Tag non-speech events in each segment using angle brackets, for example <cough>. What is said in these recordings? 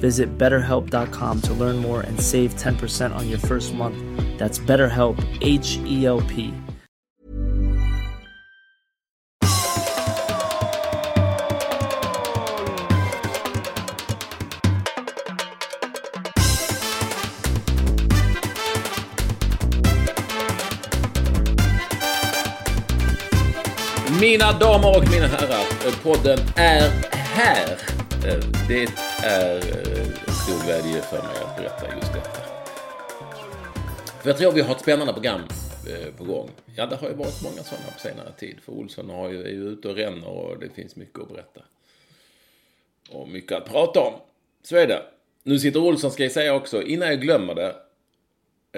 Visit betterhelp.com to learn more and save 10% on your first month. That's BetterHelp, H E L P. Mina damer och mina herrar, podden är här. Eh, Det är eh, stor glädje för mig att berätta just detta. För jag tror vi har ett spännande program eh, på gång. Ja, det har ju varit många sådana på senare tid. För Olsson har ju, är ju ute och ränner och det finns mycket att berätta. Och mycket att prata om. Så är det. Nu sitter Olsson, ska jag säga också, innan jag glömmer det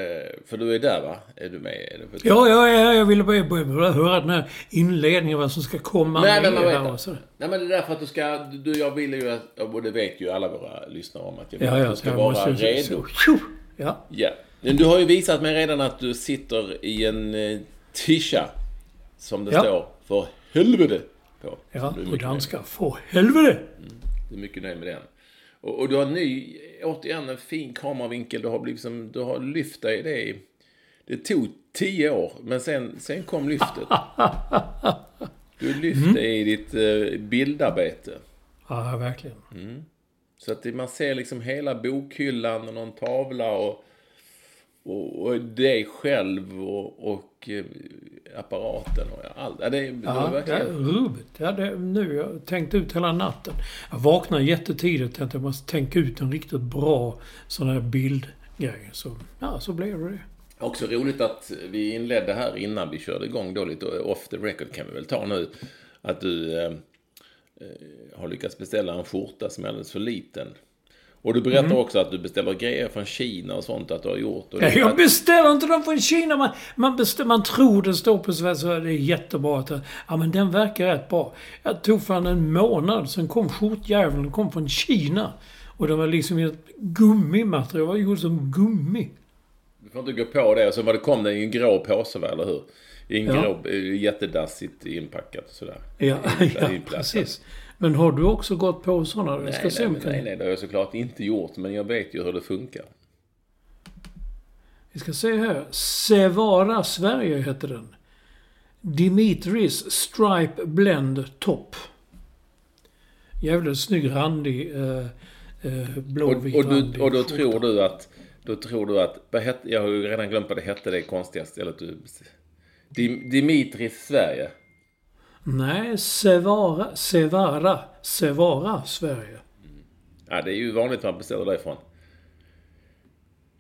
eh, För du är där va? Är du med? Är du Ja, ja, ja, jag ville bara, höra den här inledningen, vad som ska komma Nej, men med man här och så. Nej, men det är därför att du ska... Du, jag vill ju att... Och det vet ju alla våra lyssnare om att jag vill Ja, att ja, du ska vara måste... redo. Så, ja. Ja. Men du har ju visat mig redan att du sitter i en eh, tisha. Som det Ja. står för helvete på. Ja, på danska. För helvete! nöjd- Du är mycket nöjd med den. Och, och du har ny, återigen en fin kameravinkel. Du har blivit som... Du har lyft dig. Det, är- det tog tio år, men sen, sen kom lyftet. <laughs> Du lyfte Mm. i ditt eh, bildarbete. Ja, verkligen. Så att det, man ser liksom hela bokhyllan och någon tavla och, och, och dig själv och, och eh, apparaten och allt. Ja, det, är- det Ja, det verkligen... är rubbet. Ja, det, nu jag tänkt ut hela natten. Jag vaknade jättetidigt att jag måste tänka ut en riktigt bra sån här bildgrej. Så, ja, så blev det det. Också roligt att vi inledde här innan vi körde igång då lite off the record kan vi väl ta nu. Att du eh, eh, har lyckats beställa en skjorta som är alldeles för liten. Och du berättar också att du beställer grejer från Kina och sånt att du har gjort. Och det- jag beställer inte dem från Kina. Man, man, beställer, man tror det står på svenska. Det är jättebra. Att, ja, men den verkar rätt bra. Jag tog fan en månad. Sen kom skjortjäveln. Den kom från Kina. Och den var liksom ett gummimaterial. Det var gjort som gummi. Du får inte gå på det. Och så var det kom det i en grå påse va, eller hur? I en Ja. grå, eh, jättedassigt inpackat och sådär. Ja, <laughs> ja precis. Men har du också gått på sådana? Jag ska Nej, se nej, om kan... nej, nej, det har jag såklart inte gjort. Men jag vet ju hur det funkar. Vi ska se här. Sevara Sverige heter den. Dimitris Stripe Blend Top. Jävligt snygg randig eh, eh, Och, blåvit och, du, randig och då tror du att... Då tror du att... Jag har ju redan glömt vad det hette, det konstiga stället du... Dim, Dimitris Sverige. Nej, Sevara, Sevara, Sevara Sverige. Ja, det är ju vanligt man beställer därifrån.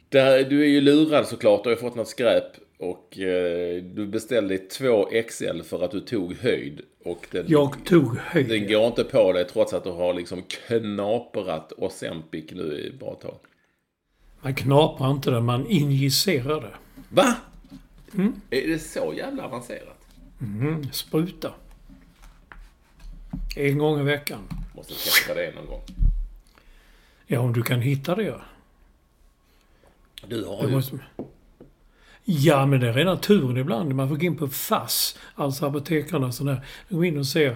Där, du är ju lurad såklart. Du har ju fått något skräp. Och eh, du beställde 2 XL för att du tog höjd. Och den, Jag tog höjd. den går inte på dig trots att du har liksom knaprat Ozempic nu i bra tag. Man knaprar inte det, man injicerar det. Va? Är det så jävla avancerat? Mm, spruta. En gång i veckan. Måste testa det någon gång. Ja, om du kan hitta det ja. Du har ju... måste... Ja, men det är rena turen ibland. Man får gå in på FASS, alltså apotekarna sån där. Gå in och se.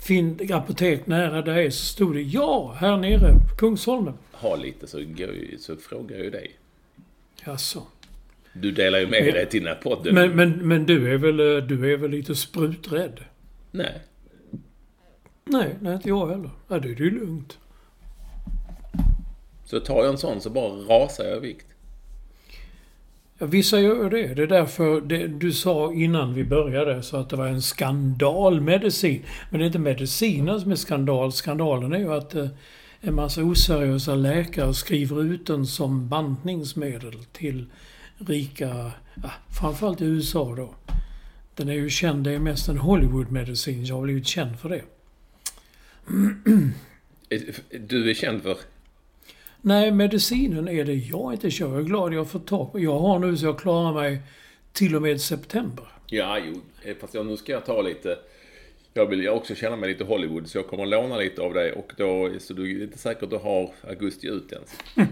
Finn apotek nära dig så stod det ja, här nere på Kungsholmen. har lite så, går så frågar jag ju dig. Jaså. Du delar ju med Men- dig till den här podden. Men, men, men du är väl, eh, du är väl lite spruträdd? Nej. Nej, nej inte jag heller. Ja, det är ju lugnt. Så tar jag en sån så bara rasar jag i vikt. Vissa gör det. Det är därför det, du sa innan vi började så att det var en skandalmedicin. Men det är inte medicinen som är skandal. Skandalen är ju att eh, en massa oseriösa läkare skriver ut den som bantningsmedel till rika, ja, framförallt i USA då. Den är ju känd, det är mest en Hollywood-medicin. Jag har blivit känd för det. Du är känd för? Nej, medicinen är det jag inte kör. Jag är glad jag fått tag på. Jag har nu så jag klarar mig till och med september. Ja, jo. Eh, fast jag, nu ska jag ta lite... Jag vill ju också känna mig lite Hollywood, så jag kommer låna lite av dig. Och då, så du är inte säkert att du har augusti ut ens. <laughs>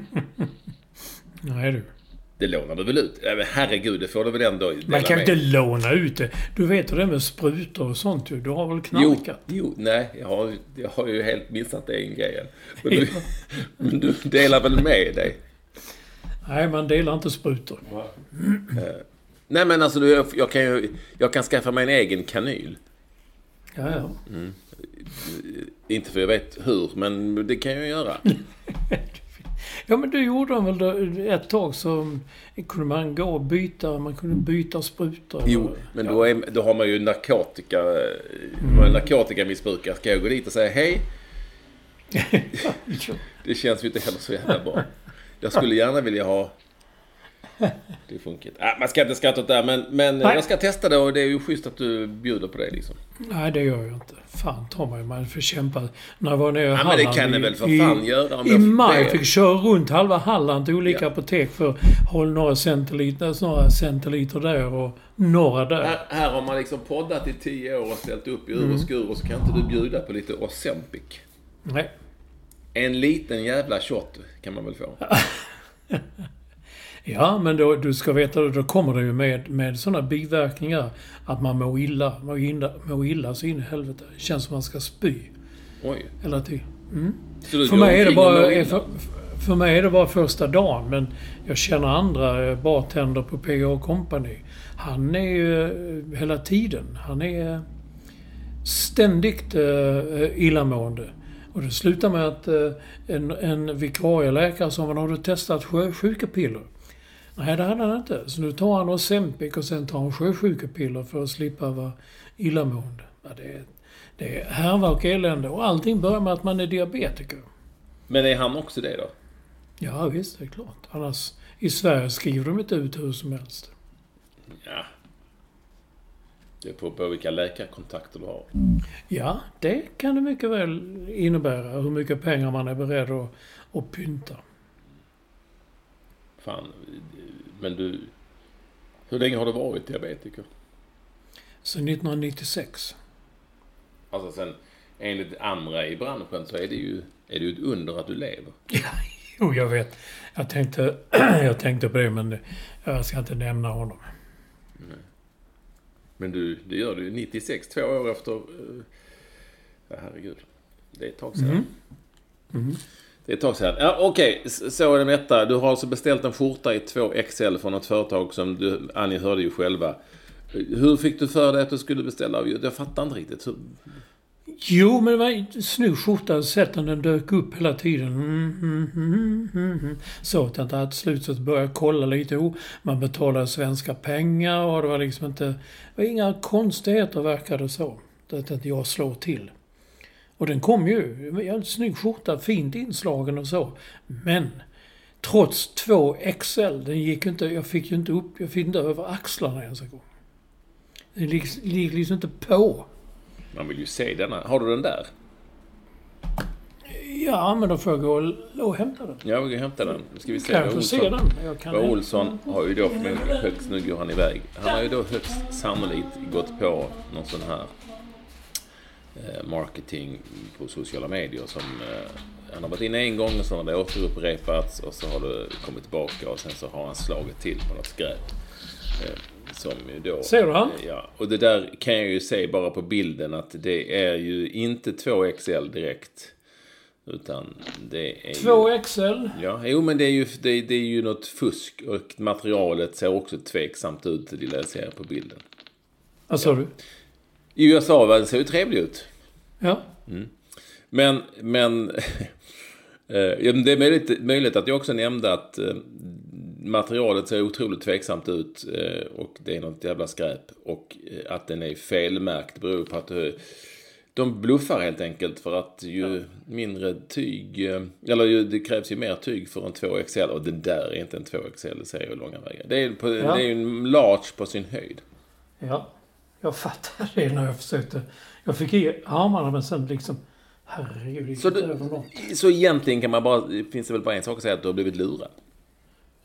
Nej du. Det lånar du väl ut? Men herregud, det får du väl ändå dela Man kan med. inte låna ut det. Du vet hur det är med sprutor och sånt ju. Du har väl Jo, knarkat? jo, nej, jag har, jag har ju helt missat den grejen. Men du, <laughs> men du delar väl med dig? Nej, man delar inte sprutor. Nej men alltså, du, jag kan ju, jag kan skaffa mig en egen kanyl. Ja, ja. Inte för jag vet hur, men det kan jag göra. <laughs> Ja, men du gjorde väl det ett tag så kunde man gå och byta, man kunde byta sprutor. Jo, men då, är, då har man ju narkotika, mm. man är narkotikamissbrukare. Ska jag gå dit och säga hej? <laughs> Det känns ju inte heller så jävla bra. Jag skulle gärna vilja ha... <laughs> Det funkar inte. Ah, man ska inte skratta åt det här, men, men Nej. jag ska testa det och det är ju schysst att du bjuder på det liksom. Nej, det gör jag inte. Fan ta mig, man får kämpa. När jag var nere i Ja, men Halland det kan i, ni väl för i, fan göra om I jag maj fick köra runt halva Halland till olika Ja. apotek för att hålla några centiliter, några centiliter där och några där. Här, här har man liksom poddat i tio år och ställt upp i ur Mm. och skur och så kan inte du bjuda på lite Ozempic. Nej. En liten jävla shot kan man väl få? <laughs> Ja, men då, du ska veta, då kommer det ju med, med sådana biverkningar att man mår illa, mår illa, mår illa så in i helvete. Det känns som man ska spy Oj. tiden. Så du För mig, är det bara, för, för mig är det bara första dagen, men jag känner andra eh, bartender på PA Company. Han är ju eh, hela tiden, han är ständigt uh, illamående. Och det slutar med att en, en vikarieläkare sa, "Men har du testat sjösjukepiller? Nej, det hade han inte. Så nu tar han Ozempic och sen tar han sjösjukepiller för att slippa vara illamående. Ja, det, är, det är härva och elände. Och allting börjar med att man är diabetiker. Men är han också det då? Ja, visst, det är klart. Annars, i Sverige skriver de inte ut hur som helst. Ja. Det beror på vilka läkarkontakter du har. Ja, det kan det mycket väl innebära. Hur mycket pengar man är beredd att, att pynta. Fan. Men du... Hur länge har du varit diabetiker? Sen 1996. Alltså sen, enligt andra i branschen så är det ju, är det ju ett under att du lever. <laughs> Jo, jag vet. Jag tänkte, <clears throat> jag tänkte på det, men jag ska inte nämna honom. Men du, det gör du ju 96, två år efter... Uh, ja, herregud. Det är ett tag sedan. Det är ett tag sedan. Ja, Okej, okay. så är det med detta. Du har alltså beställt en skjorta i 2XL från ett företag som du, Annie hörde ju själva. Hur fick du för dig att du skulle beställa? Jag fattar inte riktigt. Hur- Jo, men det var en snygg skjorta. Sätten den dök upp hela tiden. Mm, mm, mm, mm. mm, mm. Så att jag till slut så började jag kolla lite. Oh, man betalade svenska pengar och det var liksom inte... Det var inga konstigheter verkade det så. Det att jag slår till. Och den kom ju. En snygg skjorta. Fint inslagen och så. Men trots 2 XL, den gick inte... Jag fick ju inte upp... Jag fick inte över axlarna ens en gång. Den gick, gick liksom inte på. Man vill ju se denna. Har du den där? Ja, men då får jag gå och, och hämta den. Ja, vi kan hämta den. Nu ska vi se. Kan jag få se den? Jag kan Vad Olsson har ju då förmodligen högst, nu går han iväg. Han har ju då högst sannolikt gått på någon sån här marketing på sociala medier som eh, han har varit inne en gång och så har det återupprepats och så har det kommit tillbaka och sen så har han slagit till på något skräp. Eh, som ju då... Ser du han? Ja, och det där kan jag ju se bara på bilden att det är ju inte 2XL direkt. Utan det är ju... 2 XL. Ja, jo men det är ju, det, det är ju något fusk och materialet ser också tveksamt ut, det lilla jag ser på bilden. Vad sa du? I USA va, det ser ju trevlig ut. Ja. Men, men... <laughs> eh, ja, men det är möjligt, möjligt att jag också nämnde att eh, materialet ser otroligt tveksamt ut eh, och det är något jävla skräp. Och att den är felmärkt beror på att de bluffar helt enkelt för att ju mindre tyg, eller ju, det krävs ju mer tyg för en 2XL och det där är inte en 2XL, det säger ju långa vägar. Det är, på, Ja. det är ju en large på sin höjd. Ja, jag fattade det när jag försökte. Jag fick i armarna men sen liksom... Herregud, Så, något. så egentligen kan man bara, finns det väl bara en sak att säga att du har blivit lurad.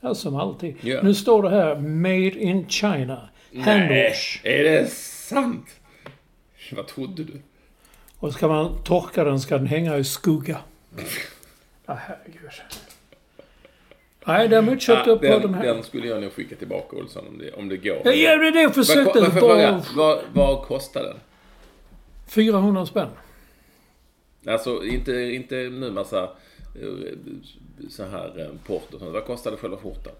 Ja, som alltid. Ja. Nu står det här Made in China. Handwash. är det sant? Vad trodde du? Och ska man torka den ska den hänga i skugga. Ja, herregud. Nej, däremot köpte jag på den, de här. den skulle jag nog skicka tillbaka Olsson om det, om det går. Ja, det är det jag försökte. vad, bara... vad, vad kostar den? 400 spänn. Alltså inte, inte nu massa eh, så här eh, port och sånt. Vad kostade själva skjortan?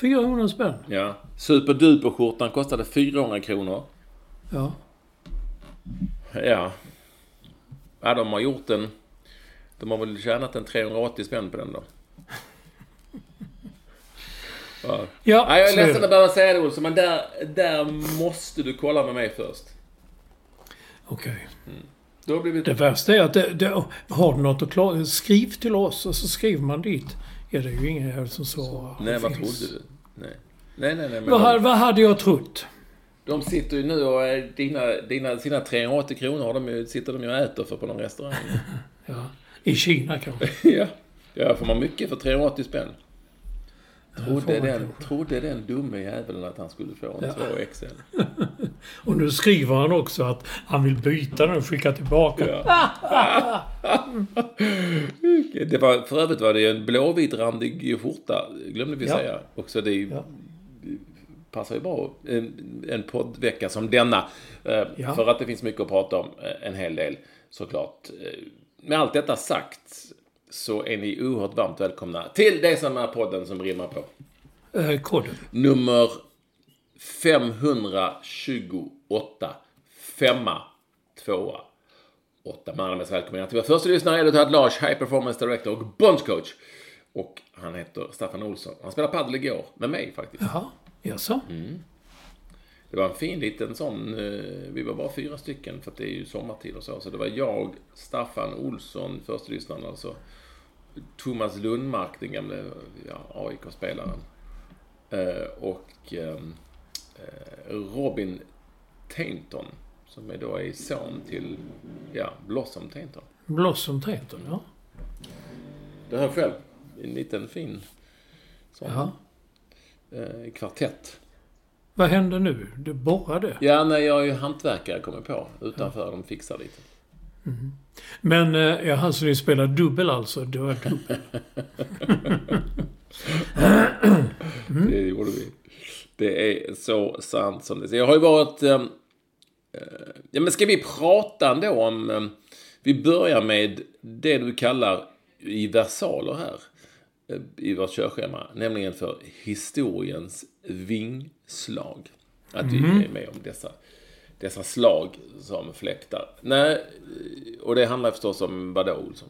400 spänn. Ja. Superduper-skjortan kostade 400 kronor. Ja. Ja. Ja, de har gjort en... De har väl tjänat en 380 spänn på den då. Ja. Ja, jag är ledsen att behöva säga det Olsson, men där, där måste du kolla med mig först. Okej. Du har blivit... Det värsta är att det, det, har du något att klara, skriv till oss och så skriver man dit. Ja, det är ju ingen jävel som svarar. Nej, vad finns. trodde du? Nej. Nej, nej, nej. Men Vad, de, vad hade jag trott? de sitter ju nu och dina, dina, sina 380 kronor har de ju, sitter de ju och äter för på någon restaurang. <laughs> Ja, I Kina kanske. <laughs> ja. Ja, får man mycket för 380 spänn? Trodde den, trodde den dumme jäveln att han skulle få en Ja. 2XL. <laughs> Och nu skriver han också att han vill byta den och skicka tillbaka. Det var, för övrigt var det ju en blåvitrandig skjorta, glömde vi Ja. säga. Också det Ja. passar ju bra en, en poddvecka som denna. Eh, Ja. För att det finns mycket att prata om, eh, en hel del såklart. Eh, Med allt detta sagt så är ni oerhört varmt välkomna till det som är podden som rimmar på. Eh, koden. Nummer 528. Femma, tvåa, åtta. Man är mest välkomna till vår första lyssnare, Edward Lars, High Performance Director och Bonds Coach. Och han heter Staffan Olsson. Han spelade padel igår, med mig faktiskt. Jaha, jaså? Det var en fin liten sån, eh, vi var bara fyra stycken för att det är ju sommartid och så. Så det var jag, Staffan Olsson, första lyssnaren alltså. Thomas Lundmark, den gamle ja, AIK-spelaren. Eh, och ehm, eh, Robin Tainton, som är då är son till, ja, Blossom Tainton. Blossom Tainton, ja. Det hör själv. En liten fin sån ja. eh, kvartett. Vad hände nu? Du borrade? Ja, nej, jag är ju hantverkare, kommer på. Utanför, de fixar lite. Men, eh, ja, så ni spelar dubbel alltså? Du var dubbel. Det gjorde vi. Det är så sant som det är. Jag har ju varit... ehm, eh, ja, men ska vi prata ändå om... ehm, vi börjar med det du kallar i versaler här eh, i vårt körschema, nämligen för historiens vingslag. Att vi är med om dessa, dessa slag som fläktar. Nej, och det handlar förstås om vadå, Olsson?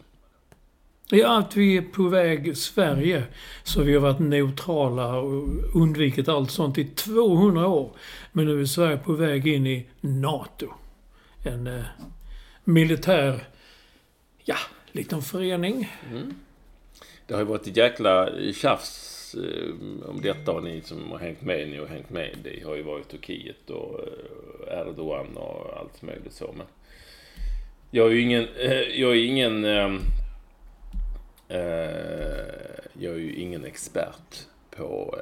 Ja, att vi är på väg Sverige. Så vi har varit neutrala och undvikit allt sånt i 200 år. Men nu är Sverige på väg in i NATO. En eh, militär, ja, liten förening. Det har ju varit ett jäkla tjafs Alltså, eh, om detta och ni som har hängt med, ni har hängt med. Det har ju varit Turkiet och eh, Erdogan och allt möjligt så. Men jag är ju ingen, eh, jag är ingen, ehm, jag är ju ingen expert på,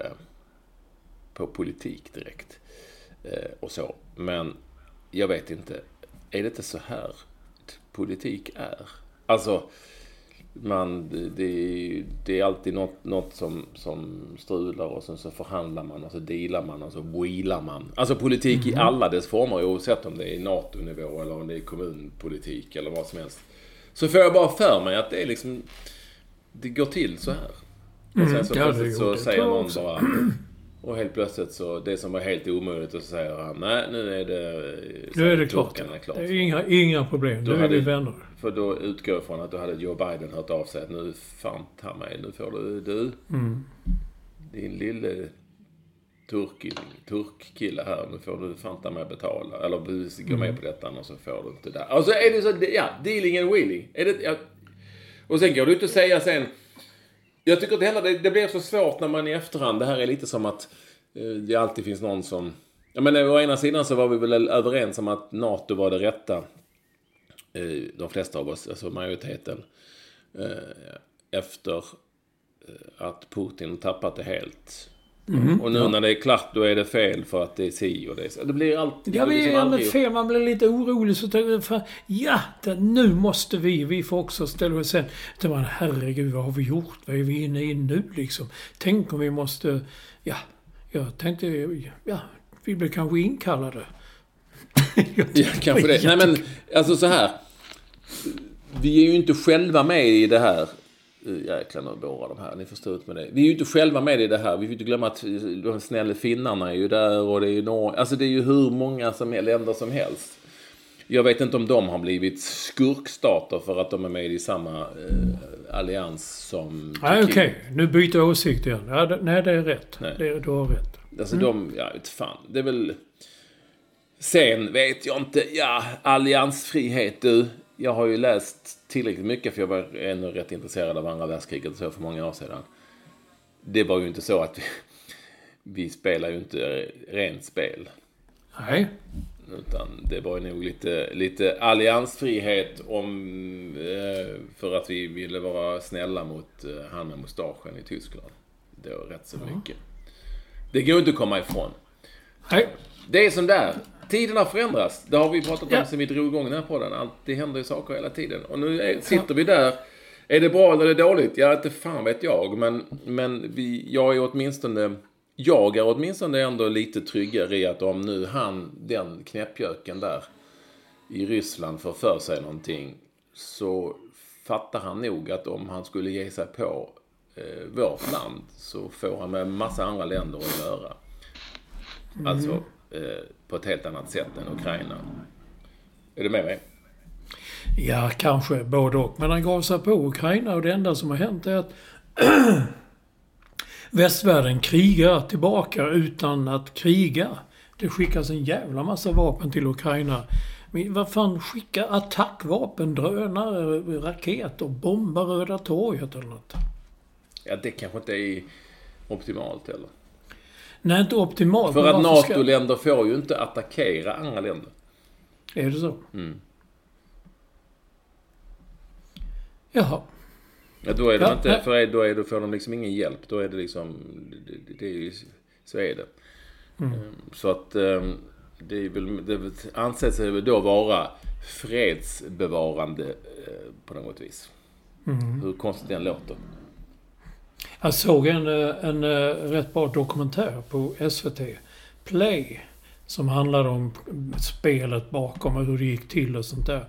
på politik direkt. Och så. Men jag vet inte, är det inte så här politik är? Alltså, man, det, det, är alltid något, något som, som strular och sen så förhandlar man och så dealar man och så wheelar man. Alltså politik i alla dess former oavsett om det är NATO-nivå eller om det är kommunpolitik eller vad som helst. Så får jag bara för mig att det är liksom, det går till så här. Och sen så ja, det plötsligt så säger någon bara, Och helt plötsligt så, det som var helt omöjligt, och så säger han nej, nu är det... Nu är det klart. är klart. Det är inga, inga problem. Då Nu är vi vänner. För då utgår jag från att då hade Joe Biden hört av sig att nu fan ta mig, nu får du, du, Mm. din lille turk, turkkille här, nu får du fan ta mig betala. Eller du gå Mm. med på detta, och så får du inte det. Alltså är det så, ja, dealing and wheeling. Är det, ja. Och sen går du ut och säga sen, jag tycker inte heller det, det blir så svårt när man i efterhand, det här är lite som att eh, det alltid finns någon som... Jag menar, eh, å ena sidan så var vi väl överens om att NATO var det rätta. Eh, De flesta av oss, alltså majoriteten. eh, Efter eh, att Putin tappat det helt. Mhm. Och nu när det är klart, då är det fel för att det är si och det är så. Det blir alltid... Ja, det blir är liksom aldrig fel. Man blir lite orolig. Så fan, ja, det, nu måste vi. Vi får också ställa oss sen. Tänker man, herregud, vad har vi gjort? Vad är vi inne i nu liksom? Tänk om vi måste... Ja, jag tänkte... Ja, vi blir kanske inkallade. <laughs> Ja, kanske det. Nej, men alltså så här. Vi är ju inte själva med i det här. Jäklar, nu borrar de här. Ni får stå ut med det. Vi är ju inte själva med i det här. Vi får inte glömma att de snälla finnarna är ju där och det är ju Norge. Alltså det är ju hur många som, länder som helst. Jag vet inte om de har blivit skurkstater för att de är med i samma eh, allians som Nej, okej. Nu byter jag åsikt igen. Ja, det, nej, det är rätt. Nej. Det, du har rätt. Alltså de, ja vet fan. Det är väl... Sen vet jag inte, ja, alliansfrihet du. Jag har ju läst tillräckligt mycket för jag var ändå rätt intresserad av andra världskriget och så för många år sedan. Det var ju inte så att vi, <laughs> vi spelar ju inte rent spel. Nej. Utan det var ju nog lite, lite alliansfrihet om, eh, för att vi ville vara snälla mot eh, han med mustaschen i Tyskland. Det var rätt så mycket. Det går inte att komma ifrån. Nej. Det är som där. Tiderna förändras. Det har vi pratat om Ja. sen vi drog igång den här podden. Det händer ju saker hela tiden. Och nu är, sitter vi där. Är det bra eller är det dåligt? Ja, inte fan vet jag. Men, men vi, jag är åtminstone... Jag är åtminstone ändå lite tryggare i att om nu han, den knäppjöken där i Ryssland får för sig någonting så fattar han nog att om han skulle ge sig på eh, vårt land så får han med massa andra länder att göra. Alltså eh, på ett helt annat sätt än Ukraina. Är du med mig? Ja, kanske både och. Men han gav sig på Ukraina och det enda som har hänt är att <clears throat> västvärlden krigar tillbaka utan att kriga. Det skickas en jävla massa vapen till Ukraina. Men vad fan, skicka attackvapen, drönare, raketer, bomba Röda torget eller något. Ja, det kanske inte är optimalt heller. Nej, inte optimalt. För att varför ska- NATO-länder får ju inte attackera andra länder. Är det så? Mm. Jaha. Ja, då är de Ja, inte, nej. för då, är, då får de liksom ingen hjälp. Då är det liksom, det, det, det är ju, så är det. Mm. Ehm, Så att ehm, det, är väl, det anses väl då vara fredsbevarande eh, på något vis. Mm. Hur konstigt den låter. Jag såg en, eh, en, eh, rätt bra dokumentär på SVT. Play. Som handlade om spelet bakom och hur det gick till och sånt där.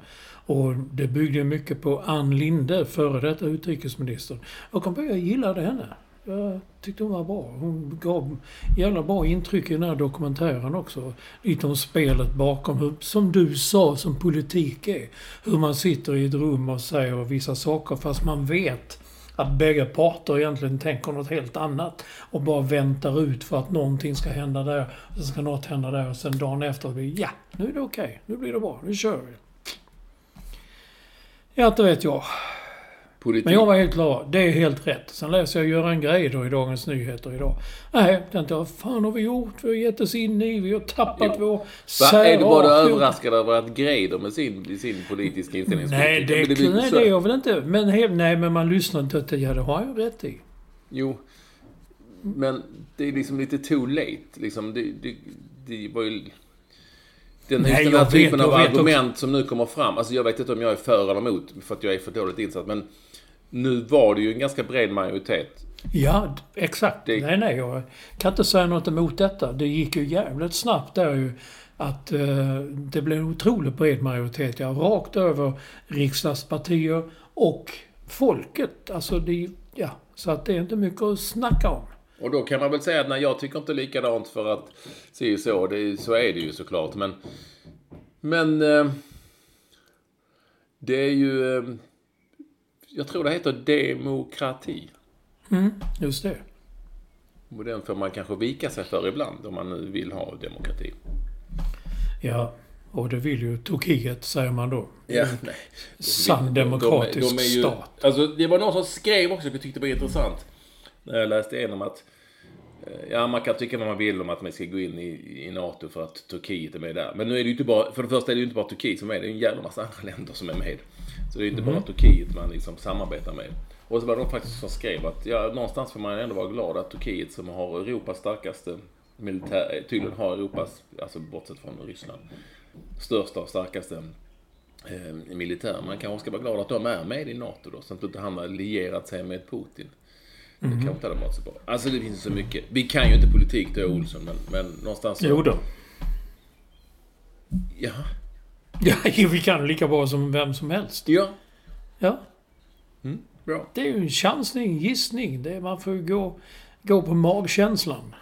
Och det byggde mycket på Ann Linde, före detta utrikesministern. Jag kom på, jag gillade henne. Jag tyckte hon var bra. Hon gav jävla bra intryck i den här dokumentären också. Lite om spelet bakom, hur, som du sa, som politik är. Hur man sitter i ett rum och säger vissa saker fast man vet att bägge parter egentligen tänker något helt annat och bara väntar ut för att någonting ska hända där. Och sen ska något hända där och sen dagen efter blir ja, nu är det okej. Nu blir det bra. Nu kör vi. Ja, inte vet jag. Politik. Men jag var helt klar. Det är helt rätt. Sen läser jag Göran Greider i Dagens Nyheter idag. Nej, tänkte jag. Vad fan har vi gjort? Vi har gett oss in i. Vi har tappat Jo. vår Va, är särart. du bara överraskad över att Greider med sin, sin politiska inställning Nej, det, Men blir nej, det är jag väl inte. Men, he- nej, men man lyssnar inte till Ja, det har ju rätt i. Jo. Men det är liksom lite too late. Liksom, det, det, det var ju... Den, Nej, den jag här vet, typen av jag vet argument som nu kommer fram. Alltså jag vet inte om jag är för eller emot för att jag är för dåligt insatt. Men nu var det ju en ganska bred majoritet. Ja, exakt. Det- Nej, nej. Jag kan inte säga något emot detta. Det gick ju jävligt snabbt där ju. Att eh, det blev en otroligt bred majoritet. Ja, rakt över riksdagspartier och folket. Alltså det... Ja, så att det är inte mycket att snacka om. Och då kan man väl säga att nej, jag tycker inte likadant för att se så. Det, så är det ju såklart. Men, men eh, det är ju... Eh, jag tror det heter demokrati. Mm, just det. Och den får man kanske vika sig för ibland om man nu vill ha demokrati. Ja, och det vill ju Turkiet, säger man då. Ja, nej. Sann demokratisk de, de ju, stat. Alltså, det var någon som skrev också, jag tyckte det var intressant. När jag läste igenom att eh, Ja, man kan tycka vad man vill om att man ska gå in i, i NATO för att Turkiet är med där. Men nu är det ju inte bara, för det första är det ju inte bara Turkiet som är med, det är en jävla massa andra länder som är med. Så det är inte bara Turkiet man liksom samarbetar med. Och så var det någon faktiskt som skrev att, ja, någonstans får man ändå vara glad att Turkiet som har Europas starkaste militär, tydligen har Europas, alltså bortsett från Ryssland, största och starkaste eh, militär. Man kanske ska vara glad att de är med i NATO då, så att inte han har lierat sig med Putin. Det kanske inte hade varit så bra. Alltså det finns så mycket. Vi kan ju inte politik då, Olsson, men, men någonstans så... Jo då. Ja. Ja, <laughs> vi kan lika bra som vem som helst. Ja. Ja. Bra. Det är ju en chansning, gissning. Det är, man får ju gå, gå på magkänslan.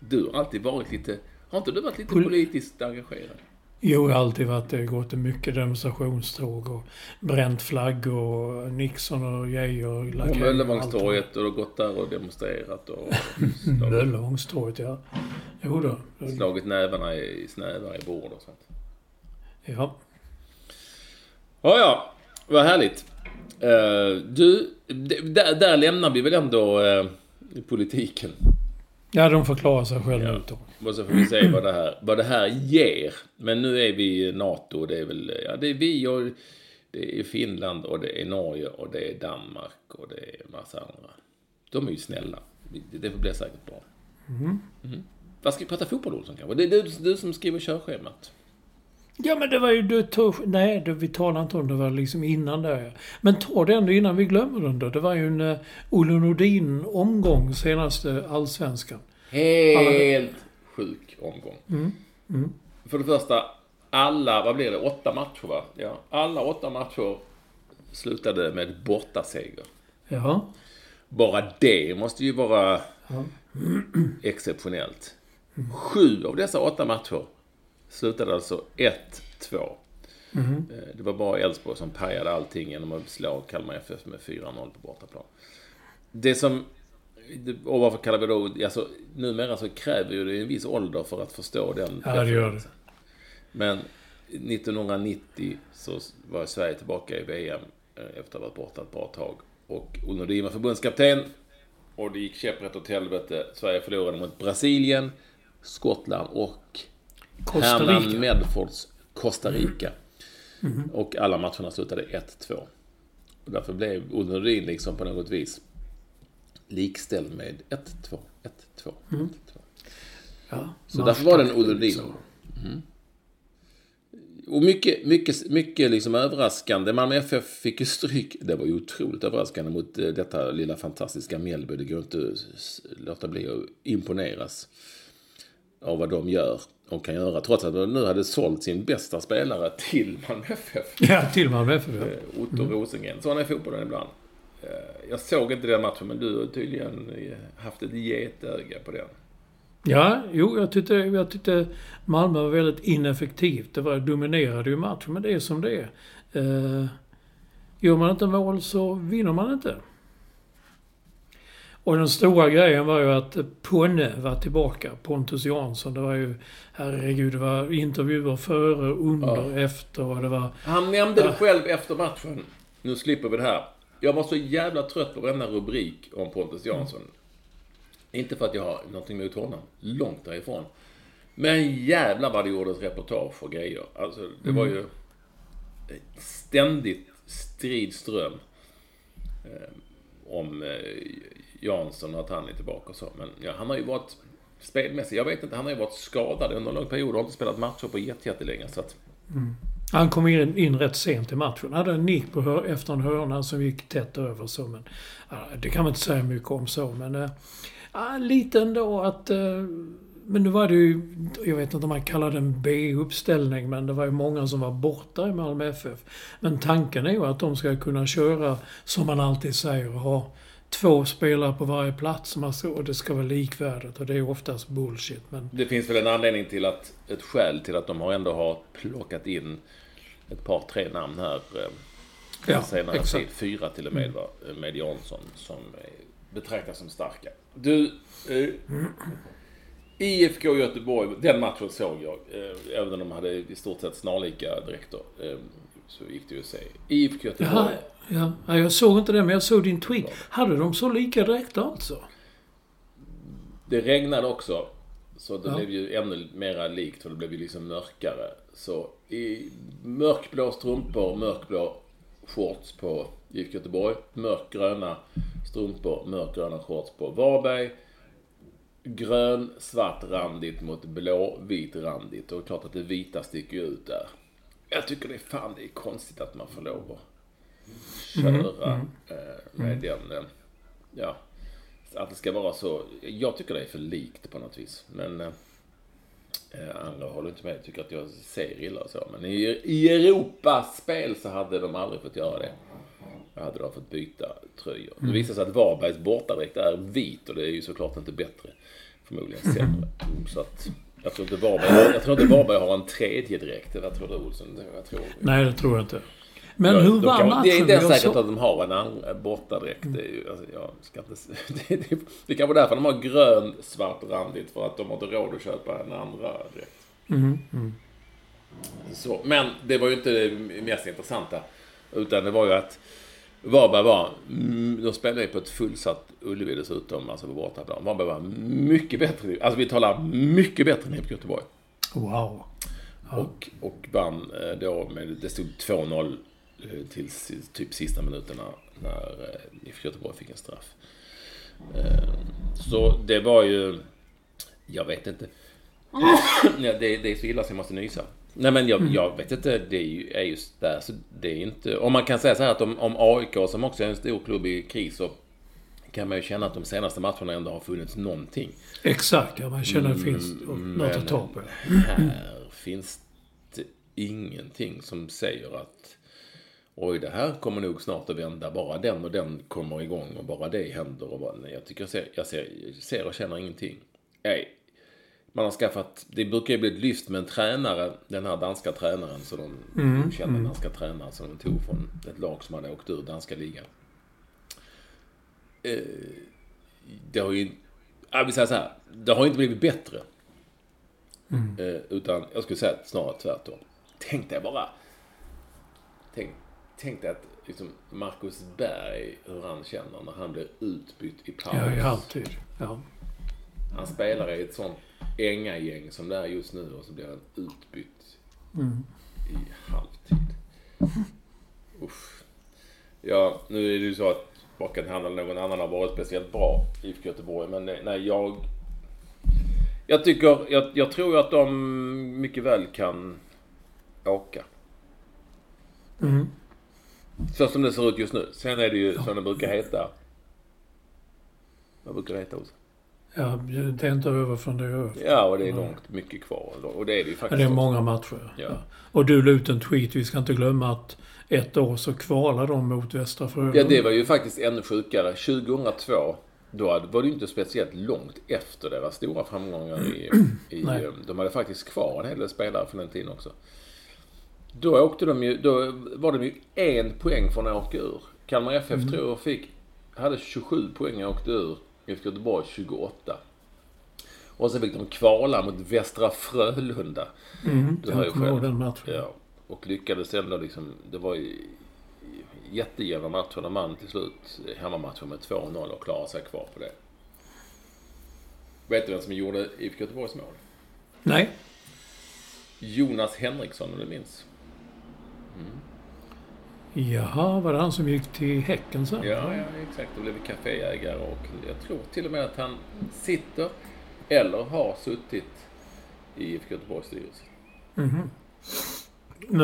Du har alltid varit lite... Har inte du varit lite Pol- politiskt engagerad? Jo, jag har alltid varit det. Gått mycket demonstrationståg och bränt flaggor och Nixon och Geijer. På Lackey, Möllevångstorget och gått där och demonstrerat och <laughs> Möllevångstorget, ja. Jo då. slagit nävarna i snävar i bord och sånt. Ja. Ja, ja. Vad härligt. Eh, du, där, där lämnar vi väl ändå uh, politiken. Ja, de förklarar sig själva Ja. ut då. Och så får vi se vad det här, vad det här ger. Men nu är vi NATO och det är väl, ja det är vi och det är Finland och det är Norge och det är Danmark och det är massa andra. De är ju snälla. Det- blir säkert bra. Mm. Vad ska vi prata fotboll Olsson kanske? Det är du, du som skriver körschemat. Ja, men det var ju... Du tog, nej, det, vi talar inte om det. var liksom innan ja. Men ta det ändå innan vi glömmer den då. Det var ju en uh, Olle Nordin-omgång senaste allsvenskan. Helt sjuk omgång. För det första, alla, vad blir det, åtta matcher va? Ja, alla åtta matcher slutade med bortaseger. Ja. Bara det måste ju vara exceptionellt. Sju av dessa åtta matcher slutade alltså 1-2. Eh, Det var bara Elfsborg som pajade allting genom att slå Kalmar FF med 4-0 på bortaplan. Det som... Och varför kallar vi då... Alltså, numera så kräver ju det en viss ålder för att förstå den Ja, det gör det. Men 1990 så var Sverige tillbaka i VM eh, efter att ha varit borta ett bra tag. Och Olle Nordin var förbundskapten. Och det gick käpprätt åt helvete. Sverige förlorade mot Brasilien, Skottland och Costa Hernan Rica. Medfords Costa Rica. Och alla matcherna slutade 1-2. Och därför blev Olle Nordin liksom på något vis likställd med 1-2, 1-2, 1-2. ja. Så därför var det en Olle Nordin. Mm. Och mycket, mycket, mycket liksom överraskande. Malmö FF fick ju stryk. Det var ju otroligt överraskande mot eh, detta lilla fantastiska Mjällby. Det går inte att låta bli att imponeras av vad de gör och kan göra. Trots att de nu hade sålt sin bästa spelare till Malmö FF. <laughs> Ja, till Malmö FF. ja. Eh, Otto Rosengren. Sån är fotbollen ibland. Eh, Jag såg inte den matchen, men du har tydligen eh, haft ett getöga på den. Ja, jo, jag tyckte, jag tyckte Malmö var väldigt ineffektivt. Det var, dominerade ju matchen, men det är som det är. Eh, gör man inte mål så vinner man inte. Och den stora grejen var ju att Ponne var tillbaka. Pontus Jansson. Det var ju, herregud, det var intervjuer före, under, efter och det var... Han nämnde det Ja. själv efter matchen. Nu slipper vi det här. Jag var så jävla trött på varenda rubrik om Pontus Jansson. Inte för att jag har någonting emot honom. Långt därifrån. Men jävlar vad det gjordes reportage och grejer. Alltså, det var ju ständigt stridström eh, om eh, Jansson och att han är tillbaka och så. Men ja, han har ju varit spelmässigt, jag vet inte, han har ju varit skadad under en lång period och har inte spelat matcher på jättelänge. Så att, mm. Han kom in, in rätt sent i matchen. Han Hade en nick på hör, efter en hörna som gick tätt över så. Men, det kan man inte säga mycket om så. Men Äh, lite ändå att... Äh, men nu var det ju... Jag vet inte om man kallar det en B-uppställning. Men det var ju många som var borta i Malmö FF. Men tanken är ju att de ska kunna köra, som man alltid säger, ha två spelare på varje plats och det ska vara likvärdigt. Och det är oftast bullshit. Men... Det finns väl en anledning till att, ett skäl till att de har ändå har plockat in ett par, tre namn här. Eh, Ja, senare exakt. tid. Fyra till och med, va? Med Jansson som eh, betraktas som starka. Du, eh, IFK Göteborg, den matchen såg jag. Eh, även om de hade i stort sett snarlika dräkter. Eh, så gick det ju att se. IFK Göteborg. Ja. ja. Jag såg inte det, men jag såg din tweet. Hade de så lika dräkter alltså? Det regnade också. Så det Ja. blev ju ännu mera likt för det blev ju liksom mörkare. Så i mörkblå strumpor, mörkblå shorts på IFK Göteborg. Mörkgröna strumpor, mörkgröna shorts på Varberg. Grön, svart randigt mot blå, vit randigt. Och klart att det vita sticker ut där. Jag tycker det är fan det är konstigt att man får lov att köra eh, med den, eh, ja, att det ska vara så. Jag tycker det är för likt på något vis. Men eh, eh, andra håller inte med. Tycker att jag ser illa och så. Men i, i Europaspel så hade de aldrig fått göra det. Då hade de fått byta tröjor. Det visar sig att Varbergs bortadräkt är vit och det är ju såklart inte bättre. Förmodligen sämre. <laughs> Så att jag tror inte Varberg, jag tror inte Varberg har en tredje dräkt. Vad tror du Olsson? Jag tror, Nej, det tror jag inte. Men hur de var matchen? Det är inte ens säkert såg- att de har en andra bortadräkt. Det, är ju, alltså, jag ska inte, <laughs> det, det, det kan vara därför de har grön, svart randigt. För att de har inte råd att köpa en andra dräkt. Mm, Så, men det var ju inte det mest intressanta. Utan det var ju att Varberg var, mm, de spelade ju på ett fullsatt Ullevi dessutom, alltså på bortaplan. Varberg var mycket bättre, alltså vi talar mycket bättre än IFK Göteborg. Wow. Och, och vann eh, då med, det stod 2-0 eh, till typ sista minuterna när eh, IFK Göteborg fick en straff. Eh, Så det var ju, jag vet inte. Ja, det, det är så illa så jag måste nysa. Nej men jag, jag vet inte, det är ju, är just där. Så det är inte, om man kan säga så här att om, om AIK som också är en stor klubb i kris så kan man ju känna att de senaste matcherna ändå har funnits någonting. Exakt, ja. Man känner att det finns Mm, något att ta på. Här finns det ingenting som säger att Oj, det här kommer nog snart att vända. Bara den och den kommer igång och bara det händer. Och bara, nej, jag tycker jag ser, jag ser, jag ser och känner ingenting. Nej. Man har skaffat, det brukar ju bli ett lyft med en tränare, den här danska tränaren, så de kände en danska tränare som de tog från ett lag som hade åkt ur danska ligan. Eh, det har ju, jag vill säga så här, det har inte blivit bättre. Eh, utan jag skulle säga snarare tvärtom. Tänk dig bara. Tänk, tänk dig att liksom Marcus Berg, hur han känner när han blir utbytt i paus. Ja, i halvtid. Ja. Han spelar i ett sånt Änga-gäng som det är just nu och så blir han utbytt i halvtid. <laughs> Usch. Ja, nu är det ju så att varken han eller någon annan har varit speciellt bra i Göteborg. Men nej, jag... Jag tycker, jag, jag tror att de mycket väl kan åka. Mm. Så som det ser ut just nu. Sen är det ju som det brukar heta. Vad brukar det heta också? Ja, det är inte över från det över. Ja, och det är långt mycket kvar. Och det är det ju Ja, faktiskt. det är många matcher. Ja. Ja. Och du la ut en tweet. Vi ska inte glömma att ett år så kvalade de mot Västra Frölunda. Ja, det var ju faktiskt ännu sjukare. 2002, då var det ju inte speciellt långt efter deras stora framgångar i... <clears throat> i eh, de hade faktiskt kvar en hel del spelare från den tiden också. Då åkte de ju... Då var de ju en poäng från att åka ur. Kalmar FF Mm. tror jag fick... Hade 27 poäng och åkte ur. IFK Göteborg 28. Och så fick de kvala mot Västra Frölunda. Mm, Du hör ju själv. den matchen. Ja, och lyckades ändå liksom... Det var ju jättejämna matcher. De vann till slut hemmamatchen med 2-0 och klarade sig kvar på det. Vet du vem som gjorde IFK Göteborgs mål? Nej. Jonas Henriksson, om du minns. Jaha, var det han som gick till Häcken sen? Ja, ja, exakt. Då blev kaféägare och jag tror till och med att han sitter eller har suttit i IFK Göteborgs styrelse. Men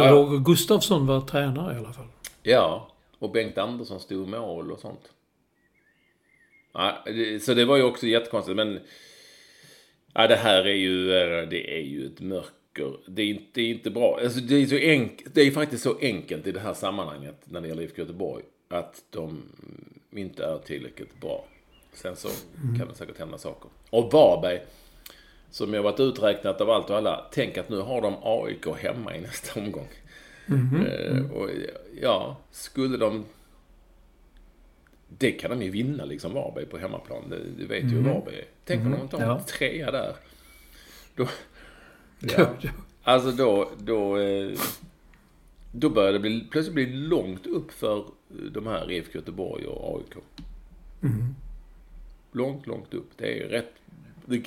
Ja. Roger Gustafsson var tränare i alla fall. Ja, och Bengt Andersson stod mål och sånt. Ja, så det var ju också jättekonstigt, men... Ja, det här är ju, det är ju ett mörker. Det är inte, det är inte bra. Alltså, det, är så enk, det är faktiskt så enkelt i det här sammanhanget när det gäller IFK Göteborg. Att de inte är tillräckligt bra. Sen så kan det säkert hända saker. Och Varberg, som jag varit uträknat av allt och alla. Tänk att nu har de AIK hemma i nästa omgång. Eh, och ja, skulle de... Det kan de ju vinna liksom, Varberg på hemmaplan. Det, du vet ju hur Varberg är. Tänk om de har Ja. en trea där. Då... Ja. Alltså då, då, eh, då börjar det bli, plötsligt bli långt upp för de här IFK Göteborg och AIK. Långt, långt upp. Det är rätt,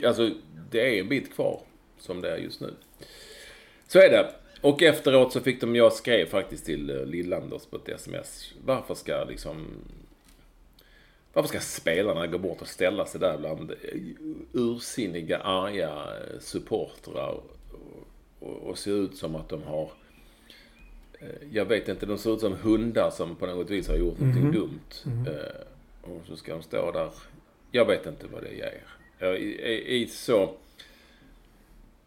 alltså det är en bit kvar som det är just nu. Så är det. Och efteråt så fick de, jag skrev faktiskt till eh, Lillanders på ett sms. Varför ska liksom varför ska spelarna gå bort och ställa sig där bland eh, ursinniga, arga eh, supportrar och, och, och se ut som att de har... eh, Jag vet inte, de ser ut som hundar som på något vis har gjort någonting dumt. Eh, Och så ska de stå där. Jag vet inte vad det ger. Jag, I så...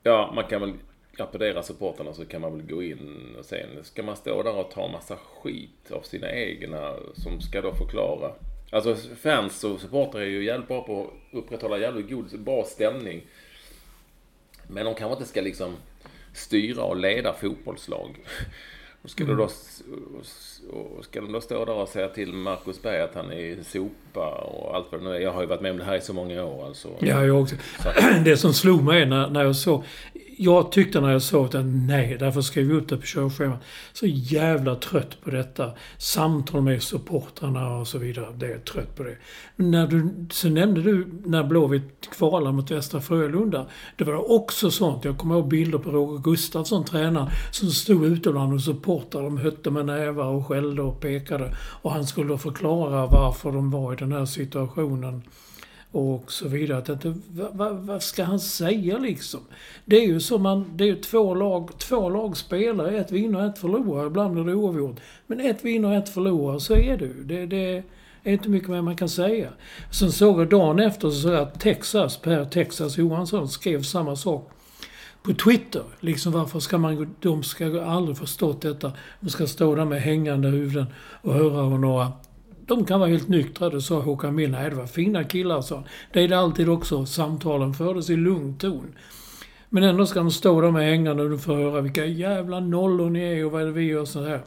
Ja, man kan väl applådera supporterna så kan man väl gå in och sen ska man stå där och ta massa skit av sina egna som ska då förklara. Alltså fans och supportrar är ju jävligt bra på att upprätthålla jävligt god, bra stämning. Men de kanske inte ska liksom styra och leda fotbollslag. Och ska, Mm. du då, och ska de då stå där och säga till Marcus Berg att han är sopa och allt vad det nu är. Jag har ju varit med om det här i så många år alltså. Ja, jag också. <clears throat> Det som slog mig när, när jag såg... Jag tyckte när jag såg det, nej, därför skrev jag upp det på körschemat. Så jävla trött på detta. Samtal med supportrarna och så vidare. Det är jag trött på det. När du, så nämnde du när Blåvitt kvalade mot Västra Frölunda. Det var också sånt. Jag kommer ihåg bilder på Roger Gustafsson, tränare, som stod ute bland och supportrar. De hötte med nävar och skällde och pekade. Och han skulle då förklara varför de var i den här situationen och så vidare. Att inte, vad, vad, vad ska han säga liksom? Det är ju som man, det är ju två lag, två lag spelar, ett vinner och ett förlorar. Ibland blir det oavgjort. Men ett vinner och ett förlorar, så är det ju. Det, det är inte mycket mer man kan säga. Sen såg jag dagen efter så såg jag att Texas, Per Texas Johansson, skrev samma sak på Twitter. Liksom varför ska man... De ska aldrig förstått detta. De ska stå där med hängande huvuden och höra hur några... De kan vara helt nyktra, det sa Håkan Mild. Nej, det var fina killar, sa han. Det är det alltid också. Samtalen fördes i lugn ton. Men ändå ska de stå där med hängande och få höra vilka jävla nollor ni är och vad är det vi gör så här.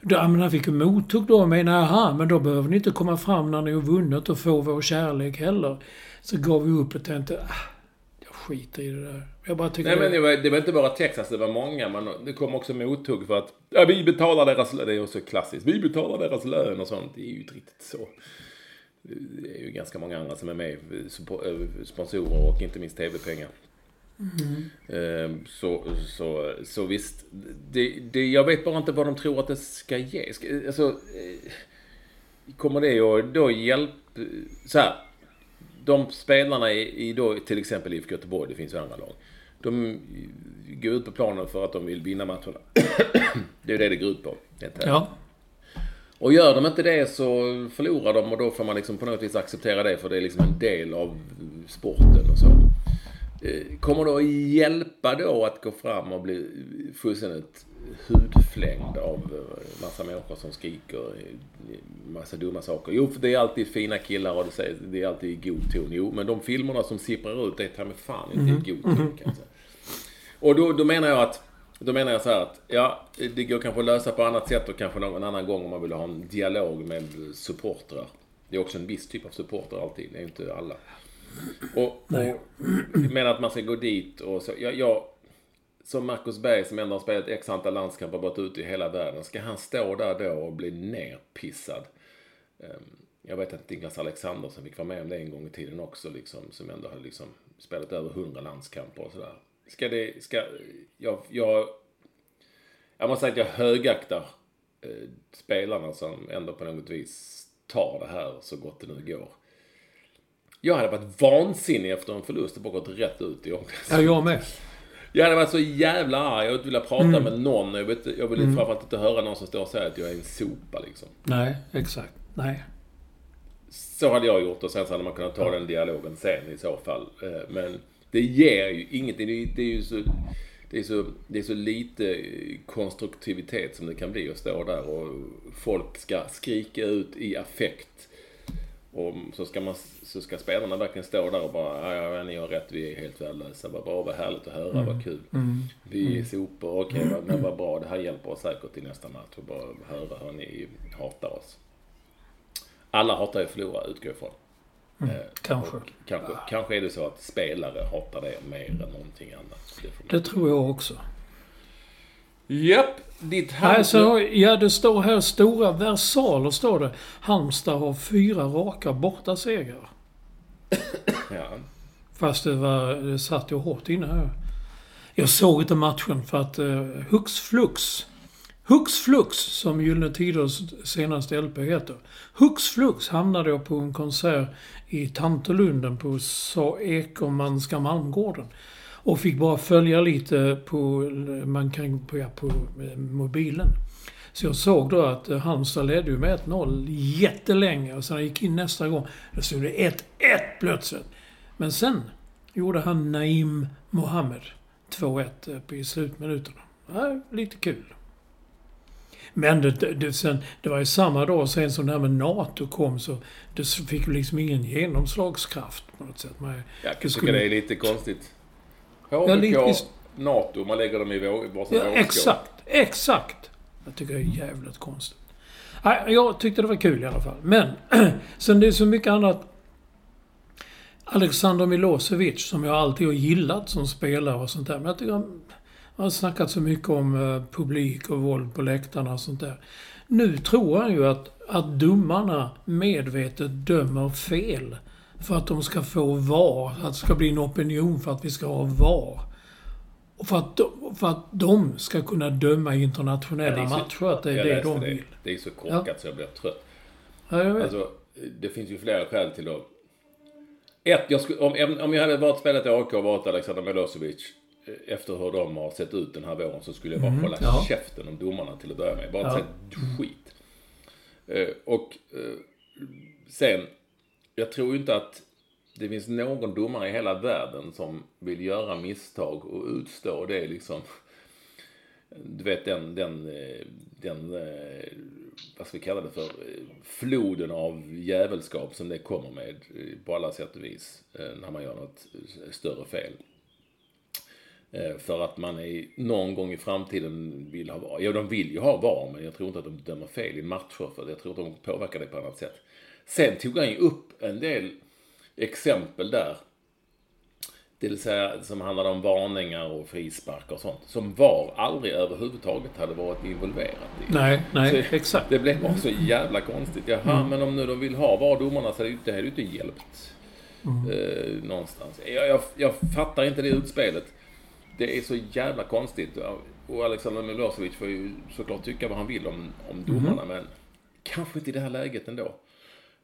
Ja, men han fick ju mothugg då och menade, aha, men då behöver ni inte komma fram när ni har vunnit och få vår kärlek heller. Så gav vi upp och tänkte, ah, skiter i det där. Jag bara tycker... Nej men det var, det var inte bara Texas, det var många. Men det kom också mothugg för att ja, vi betalar deras lön. Det är också klassiskt. Vi betalar deras lön och sånt. Det är ju inte riktigt så. Det är ju ganska många andra som är med. eh, Sponsorer och inte minst tv-pengar. Ehm, Så, så, så visst. Det, det, jag vet bara inte vad de tror att det ska ge. Alltså, eh, kommer det att då hjälpa... Så här. De spelarna i, i då, till exempel IFK Göteborg, det finns ju andra lag. De går ut på planen för att de vill vinna matcherna. <clears throat> det är det det går ut på. Ja. Och gör de inte det så förlorar de och då får man liksom på något vis acceptera det för det är liksom en del av sporten och så. Eh, Kommer det att hjälpa då att gå fram och bli fullständigt hudflängd av massa människor som skriker massa dumma saker? Jo, för det är alltid fina killar och det säger- det är alltid i god ton. Jo, men de filmerna som sipprar ut det är ta mig fan inte i god ton kan jag säga. Och då, då menar jag att då menar jag så här att, ja, det går kanske att lösa på annat sätt och kanske någon annan gång om man vill ha en dialog med supportrar. Det är också en viss typ av supportrar alltid, det är inte alla. Och, och menar att man ska gå dit och så. Jag, jag, som Marcus Berg som ändå har spelat x antal landskamper och varit ute i hela världen. Ska han stå där då och bli nerpissad? Ehm, jag vet att Niklas Alexander som fick vara med om det en gång i tiden också. Liksom, som ändå har liksom spelat över 100 landskamper och sådär. Ska det... Ska, jag, jag, jag måste säga att jag högaktar eh, spelarna som ändå på något vis tar det här så gott det nu går. Jag hade varit vansinnig efter en förlust och bara gått rätt ut i ja, jag med. Jag hade varit så jävla arg. Jag ville prata Mm. med någon. Jag vill, inte- jag vill framförallt inte höra någon som står och säger att jag är en sopa liksom. Nej, exakt. Nej. Så hade jag gjort och sen så hade man kunnat ta den dialogen sen i så fall. Eh, Men det ger ju ingenting. Det är, ju så... Det är, så, det är så lite konstruktivitet som det kan bli att stå där och folk ska skrika ut i affekt Och så ska, man, så ska spelarna verkligen stå där och bara, ja, ni har rätt, vi är helt värdelösa. Vad bra, vad härligt att höra, vad kul. Vi är sopor, okej, vad- men vad bra, det här hjälper oss säkert till nästa match. Och bara höra hur ni hatar oss. Alla hatar ju att förlora, utgår ifrån. Eh, kanske. Kanske, kanske är det så att spelare hatar det mer än någonting annat. Det Det tror jag också. Japp, ditt Nej, så, ja, det står här stora versaler, står det. Halmstad har fyra raka bortasegrar. <coughs> Ja. Fast det, var, det satt ju hårt inne här. Jag såg inte matchen för att uh, hux flux. Hux flux, som Gyllene Tiders senaste LP heter. Hux flux hamnade jag på en konsert i Tantolunden på Sa Ekermanska Malmgården. Och fick bara följa lite på, man kan, på, ja, på eh, mobilen. Så jag såg då att eh, Halmstad ledde med 1-0 jättelänge. Och sen när jag gick in nästa gång, då stod det 1-1 plötsligt. Men sen gjorde han Naim Mohammed 2-1 på- i slutminuterna. Ja, lite kul. Men det, det, sen, det var ju samma dag sen som det här med NATO kom så det fick liksom ingen genomslagskraft på något sätt. Man, Jag tycker skulle- det är lite konstigt. Ja, HBK, visst. NATO, man lägger dem i varsin Ja, exakt. Exakt. Jag tycker det är jävligt konstigt. Jag tyckte det var kul i alla fall. Men, <clears throat> sen det är så mycket annat. Alexander Milosevic, som jag alltid har gillat som spelare och sånt där. Men jag tycker han han har snackat så mycket om eh, publik och våld på läktarna och sånt där. Nu tror han ju att, att domarna medvetet dömer fel. För att de ska få VAR. Att det ska bli en opinion för att vi ska ha VAR. Och för att, de, för att de ska kunna döma internationella Ja, så- matcher. Att det är det de det. vill. Det är så korkat så jag blir trött. Ja, jag vet. Alltså, det finns ju flera skäl till att... Ett, jag skulle, om, om jag hade varit spelat i AIK och varit Alexander Milosevic eh, efter hur de har sett ut den här våren så skulle jag bara hålla ja. käften om domarna till att börja med. Bara Ja. inte säga skit. Eh, och eh, sen, jag tror ju inte att det finns någon domare i hela världen som vill göra misstag och utstå det liksom. Du vet den, den, eh, den, eh, vad ska vi kalla det för, eh, floden av jävelskap som det kommer med på alla sätt och vis när man gör något större fel. För att man är, någon gång i framtiden vill ha VAR. Ja, de vill ju ha VAR, men jag tror inte att de dömer fel i matcher. För jag tror att de påverkar det på annat sätt. Sen tog han ju upp en del exempel där. Det vill säga som handlade om varningar och frisparkar och sånt. Som VAR aldrig överhuvudtaget hade varit involverat i. Nej, nej, Så exakt. Det blev bara så jävla konstigt. Jaha, men om nu de vill ha VAR-domarna så hade det ju inte hjälpt. Eh, någonstans. Jag, jag, jag fattar inte det utspelet. Det är så jävla konstigt. Och Alexander Milosevic får ju såklart tycka vad han vill om, om domarna, men kanske inte i det här läget ändå.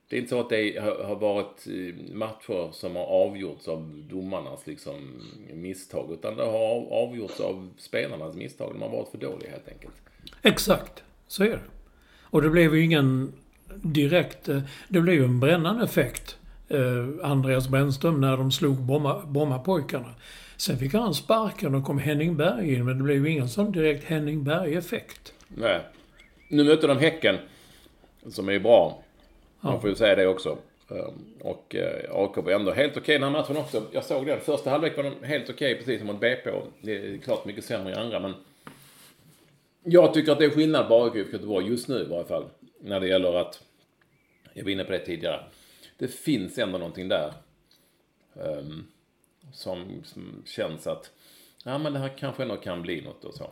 Det är inte så att det har varit eh, matcher som har avgjorts av domarnas liksom, misstag, utan det har av- avgjorts av spelarnas misstag. De har varit för dåliga helt enkelt. Exakt. Så är det. Och det blev ju ingen direkt... eh, Det blev ju en brännande effekt. Eh, Andreas Brännström när de slog Bromma, Brommapojkarna. Sen fick han sparken och kom Henning Berg in, men det blev ju ingen sån direkt Henning Berg-effekt. Nej. Nu mötte de Häcken, som är bra. Man får ju säga det också. Ehm, Och eh, AIK var ändå helt okej den här matchen också. Jag såg den. Första halvlek var de helt okej, precis som mot BP. Det är klart mycket sämre i andra, men... Jag tycker att det är skillnad på AIK och Göteborg just nu i varje fall. När det gäller att... Jag var inne på det tidigare. Det finns ändå någonting där. ehm, som, som känns att... Ja, men det här kanske ändå kan bli något och så.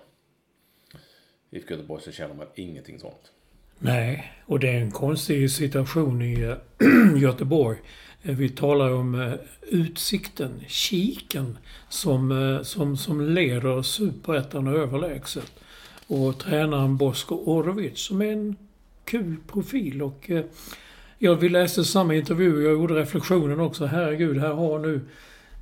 IFK Göteborg så känner man ingenting sånt. Nej, och det är en konstig situation i eh, <clears throat> Göteborg. Eh, vi talar om eh, Utsikten, Kiken, som, som, som leder superettan överlägset. Och tränaren Bosko Orovic som är en kul profil. Och jag vi läste samma intervju, jag gjorde reflektionen också. Herregud, här har nu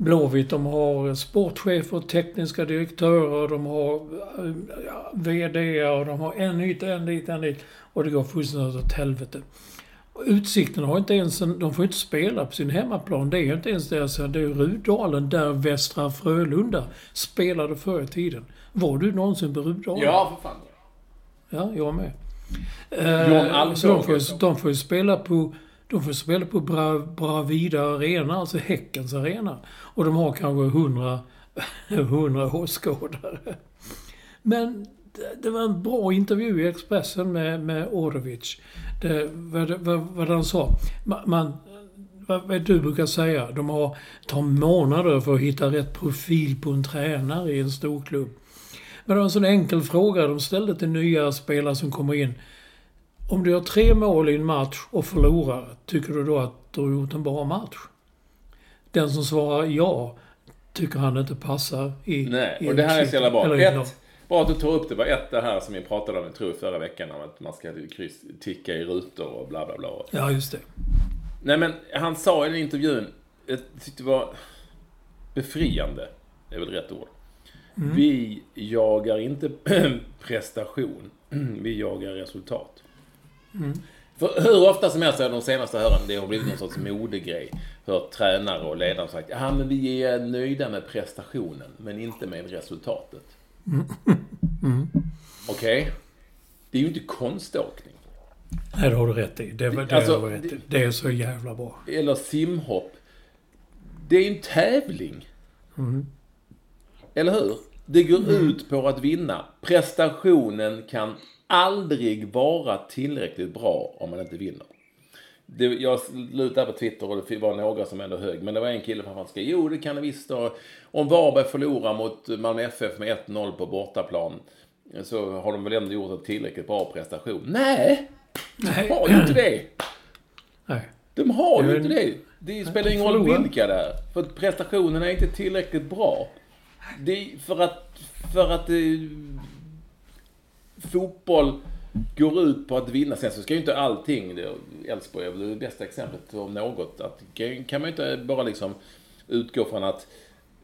Blåvitt, de har sportchefer, tekniska direktörer, de har eh, ja, VD och de har en hit, en dit, en dit. Och det går fullständigt åt helvete. Utsikten har inte ens en, de får inte spela på sin hemmaplan. Det är inte ens deras, det är Rudalen där Västra Frölunda spelade förr i tiden. Var du någonsin på Rudalen? Ja, för fan. Ja, jag med. John Eh, Alvbåge. så de, får, de får ju spela på de får spela på Bra, Bravida Arena, alltså Häckens arena. Och de har kanske 100, 100 <laughs> åskådare. Men det, det var en bra intervju i Expressen med, med Orovic. Det, vad, vad, vad han sa. Man, man, vad, vad du brukar säga, de har, tar månader för att hitta rätt profil på en tränare i en stor klubb. Men det var en sån enkel fråga de ställde till nya spelare som kommer in. Om du gör tre mål i en match och förlorar, tycker du då att du har gjort en bra match? Den som svarar ja, tycker han inte passar i... Nej, i och det här är så jävla bra. Ett, bra att du tar upp det. var ett det här som vi pratade om, jag tror förra veckan, om att man ska kryss, ticka i rutor och bla bla bla. Ja, just det. Nej men han sa i den intervjun, jag tyckte det var befriande, är väl rätt ord. Vi jagar inte <clears throat> prestation, <clears throat> vi jagar resultat. För hur ofta som helst de senaste åren, det har blivit någon sorts modegrej. För tränare och ledare sagt, ja men vi är nöjda med prestationen, men inte med resultatet. Okej? Det är ju inte konståkning. Nej, det har du rätt i. Det, det, Alltså, har du rätt i. det är så jävla bra. eller simhopp. Det är ju en tävling. Eller hur? Det går ut på att vinna. Prestationen kan aldrig vara tillräckligt bra om man inte vinner. Det, jag lutade på Twitter och det var några som ändå hög. Men det var en kille som skrev, jo det kan det visst då. Om Varberg förlorar mot Malmö FF med 1-0 på bortaplan så har de väl ändå gjort en tillräckligt bra prestation. Nej! De har ju inte det. Nej. De har ju inte det. Det spelar ingen roll vilka det är. För prestationen är inte tillräckligt bra. Det är för att... För att eh, fotboll går ut på att vinna. Sen så ska ju inte allting... Elfsborg är väl det bästa exemplet om något. Att, kan man ju inte bara liksom utgå från att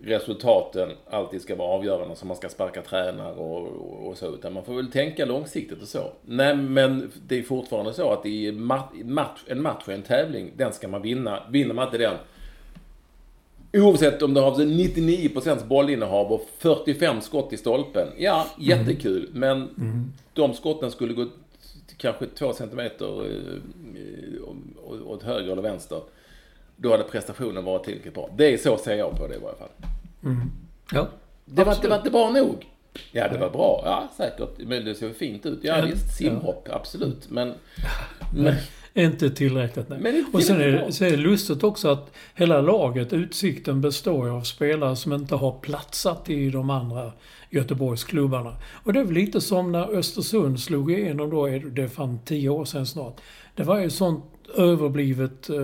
resultaten alltid ska vara avgörande så man ska sparka tränare och, och, och så. Utan man får väl tänka långsiktigt och så. Nej, men det är fortfarande så att i match, en match är en tävling, den ska man vinna. Vinner man inte den, oavsett om du har 99% bollinnehav och 45 skott i stolpen. Ja, jättekul. Men de skotten skulle gå kanske två centimeter eh, åt höger eller vänster. Då hade prestationen varit tillräckligt bra. Det är så ser jag på det i varje fall. Ja. Det var, det var inte bra nog. Ja, det var bra. Ja, säkert. Men det såg fint ut. Ja, Ja. visst. Simhopp, absolut. Men... <laughs> men Inte tillräckligt, nej. Men och sen är, så är det lustigt också att hela laget, Utsikten, består av spelare som inte har platsat i de andra Göteborgsklubbarna. Och det är väl lite som när Östersund slog igenom då, det är fan tio år sedan snart. Det var ju sånt överblivet eh,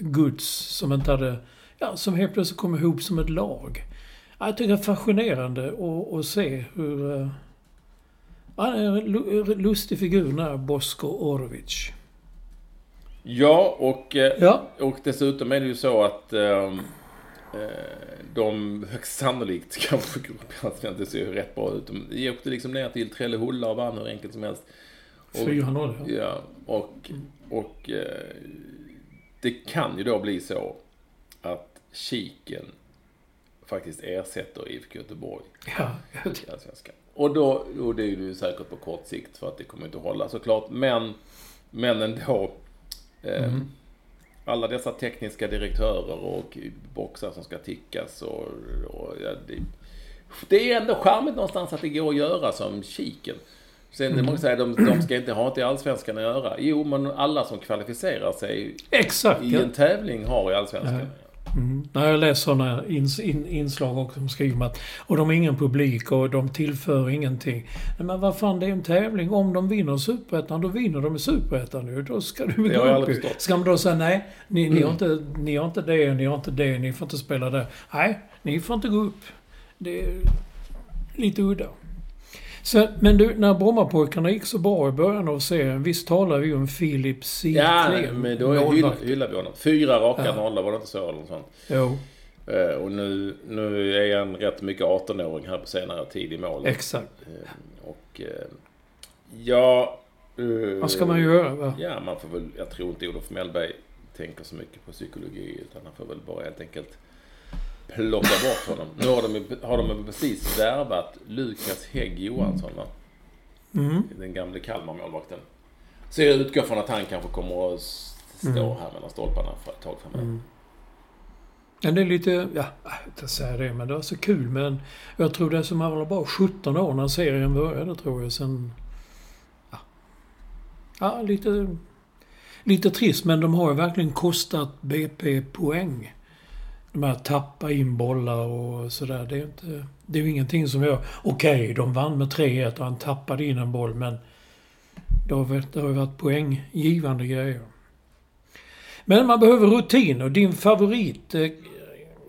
goods som inte hade, ja, som helt plötsligt kom ihop som ett lag. Ja, Jag tycker det är fascinerande att, att se hur... eh, Han är en lu- lustig figur den här Bosko Orovic. Ja, och... eh, Ja. Och dessutom är det ju så att ehm, eh, de högst sannolikt <laughs> kanske går upp i Allsvenskan. Det ser ju rätt bra ut. De åkte liksom ner till Trellehulla och vann hur enkelt som helst. Och- 4-0 ja. Ja, och, och eh, det kan ju då bli så att Kiken faktiskt ersätter IFK Göteborg Ja, i Allsvenskan. Och då, och det är ju säkert på kort sikt för att det kommer inte att hålla såklart. Men, men ändå. Eh, Alla dessa tekniska direktörer och boxar som ska tickas och, och ja, det, det är ändå charmigt någonstans att det går att göra som Kiken. Sen det många säger de, de ska inte ha i Allsvenskan att göra. Jo, men alla som kvalificerar sig Exakt. i Ja. en tävling har i Allsvenskan. Mm. När jag läser sådana ins, in, inslag också som skriver om att och de har ingen publik och de tillför ingenting. Nej, men vad fan, det är en tävling. Om de vinner Superettan, då vinner de i Superettan nu. Då ska du gå upp. Ska man då säga nej, ni, ni, har inte, ni har inte det, ni har inte det, ni får inte spela det. Nej, ni får inte gå upp. Det är lite udda. Så, men du, när Brommapojkarna gick så bra i början av serien, visst talar vi om Filip Ja, Sidklen? men då hyllar, vi honom. Fyra raka Ja. nollor, var det inte så? Eller något sånt. Jo, Eh, Och nu, nu är han rätt mycket 18-åring här på senare tid i mål. exakt. Eh, Och eh, ja... Vad ska man göra? Va? Ja, man får väl... Jag tror inte Olof Mellberg tänker så mycket på psykologi utan han får väl bara helt enkelt plocka bort honom. Nu har de, har de precis värvat Lukas Hägg Johansson va? Mm. Den gamle Kalmar-målvakten. Så jag utgår från att han kanske kommer att stå här mellan stolparna för ett tag framöver. Mm. Ja, det är lite, ja, jag vet inte säga det, men det var så kul. Men jag tror det som han var bara 17 år när serien började, tror jag. Sen, ja, ja lite, lite trist, men de har ju verkligen kostat BP poäng. De här tappa in bollar och sådär. Det är inte, det är ju ingenting som jag... Okej, okay, de vann med 3-1 och han tappade in en boll, men det har, det har ju varit poänggivande grejer. Men man behöver rutin och din favorit... Eh,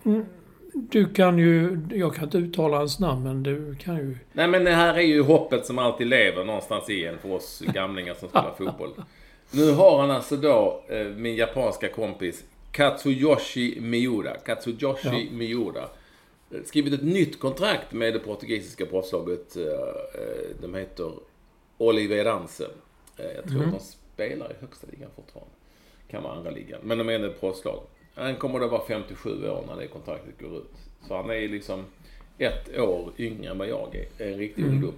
mm, du kan ju... Jag kan inte uttala hans namn, men du kan ju... Nej, men det här är ju hoppet som alltid lever någonstans i en för oss gamlingar som spelar fotboll. Nu har han alltså då, eh, min japanska kompis, Katsuyoshi Miura. Katsuyoshi ja. Miura. Skrivit ett nytt kontrakt med det portugisiska proffslaget. Eh, de heter Oliveiranse. Jag tror mm. att de spelar i högsta ligan fortfarande. Kan vara andra ligan. Men de är ett proffslag. Han kommer då vara 57 år när det kontraktet går ut. Så han är liksom ett år yngre än vad jag är. En riktig mm. ungdom.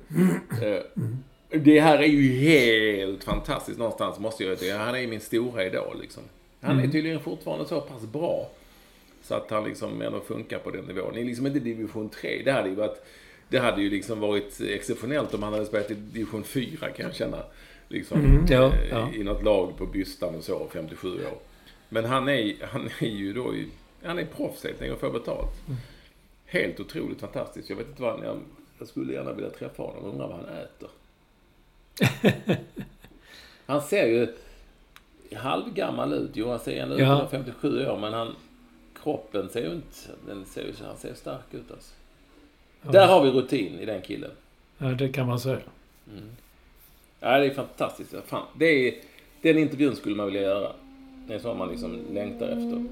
Mm. Det här är ju helt fantastiskt någonstans måste jag säga. Han är min stora idol liksom. Han är mm. tydligen fortfarande så pass bra. Så att han liksom ändå funkar på den nivån. Det är liksom inte division 3. Det hade ju varit, det hade ju liksom varit exceptionellt om han hade spelat i division 4 kan jag känna. Liksom, mm, ja, eh, ja. I något lag på Bystan och så, 57 år. Men han är, han är ju då, han är proffs helt enkelt och får betalt. Mm. Helt otroligt fantastiskt. Jag vet inte vad han, jag, jag skulle gärna vilja träffa honom och undra vad han äter. <laughs> han ser ju halvgammal ut. Jo, han ser ändå ut ja. 57 år, men han, kroppen ser ju inte, den ser, han ser stark ut alltså. Ja. Där har vi rutin i den killen. Ja, det kan man säga. Mm. Ja, det är fantastiskt. Fan, det är, den intervjun skulle man vilja göra. Det är så man liksom längtar efter.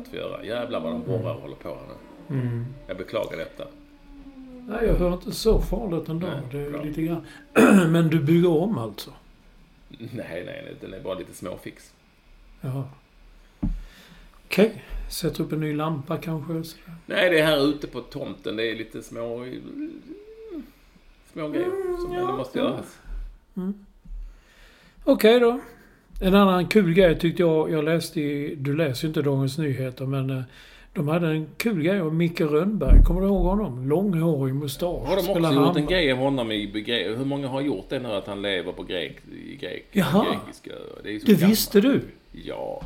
Att få göra. Jävlar vad de borrar och håller på här nu. Mm. Jag beklagar detta. Nej, jag hör inte så farligt ändå. Nej, det är bra. lite grann. <clears throat> Men du bygger om alltså? <laughs> Nej, nej, nej. Den är bara lite småfix. Jaha. Okej. Okay. Sätter upp en ny lampa kanske? Nej, det är här ute på tomten. Det är lite små små grejer som mm, ändå måste göras. Mm. Okej okay då. En annan kul grej tyckte jag, jag läste i, du läser ju inte Dagens Nyheter, men eh, de hade en kul grej om Micke Rönnberg. Kommer du ihåg honom? Långhårig mustasch. Har de också gjort en grej om honom i Hur många har gjort det nu att han lever på grek, i grek, Jaha. grekiska? Det, det visste du? Ja.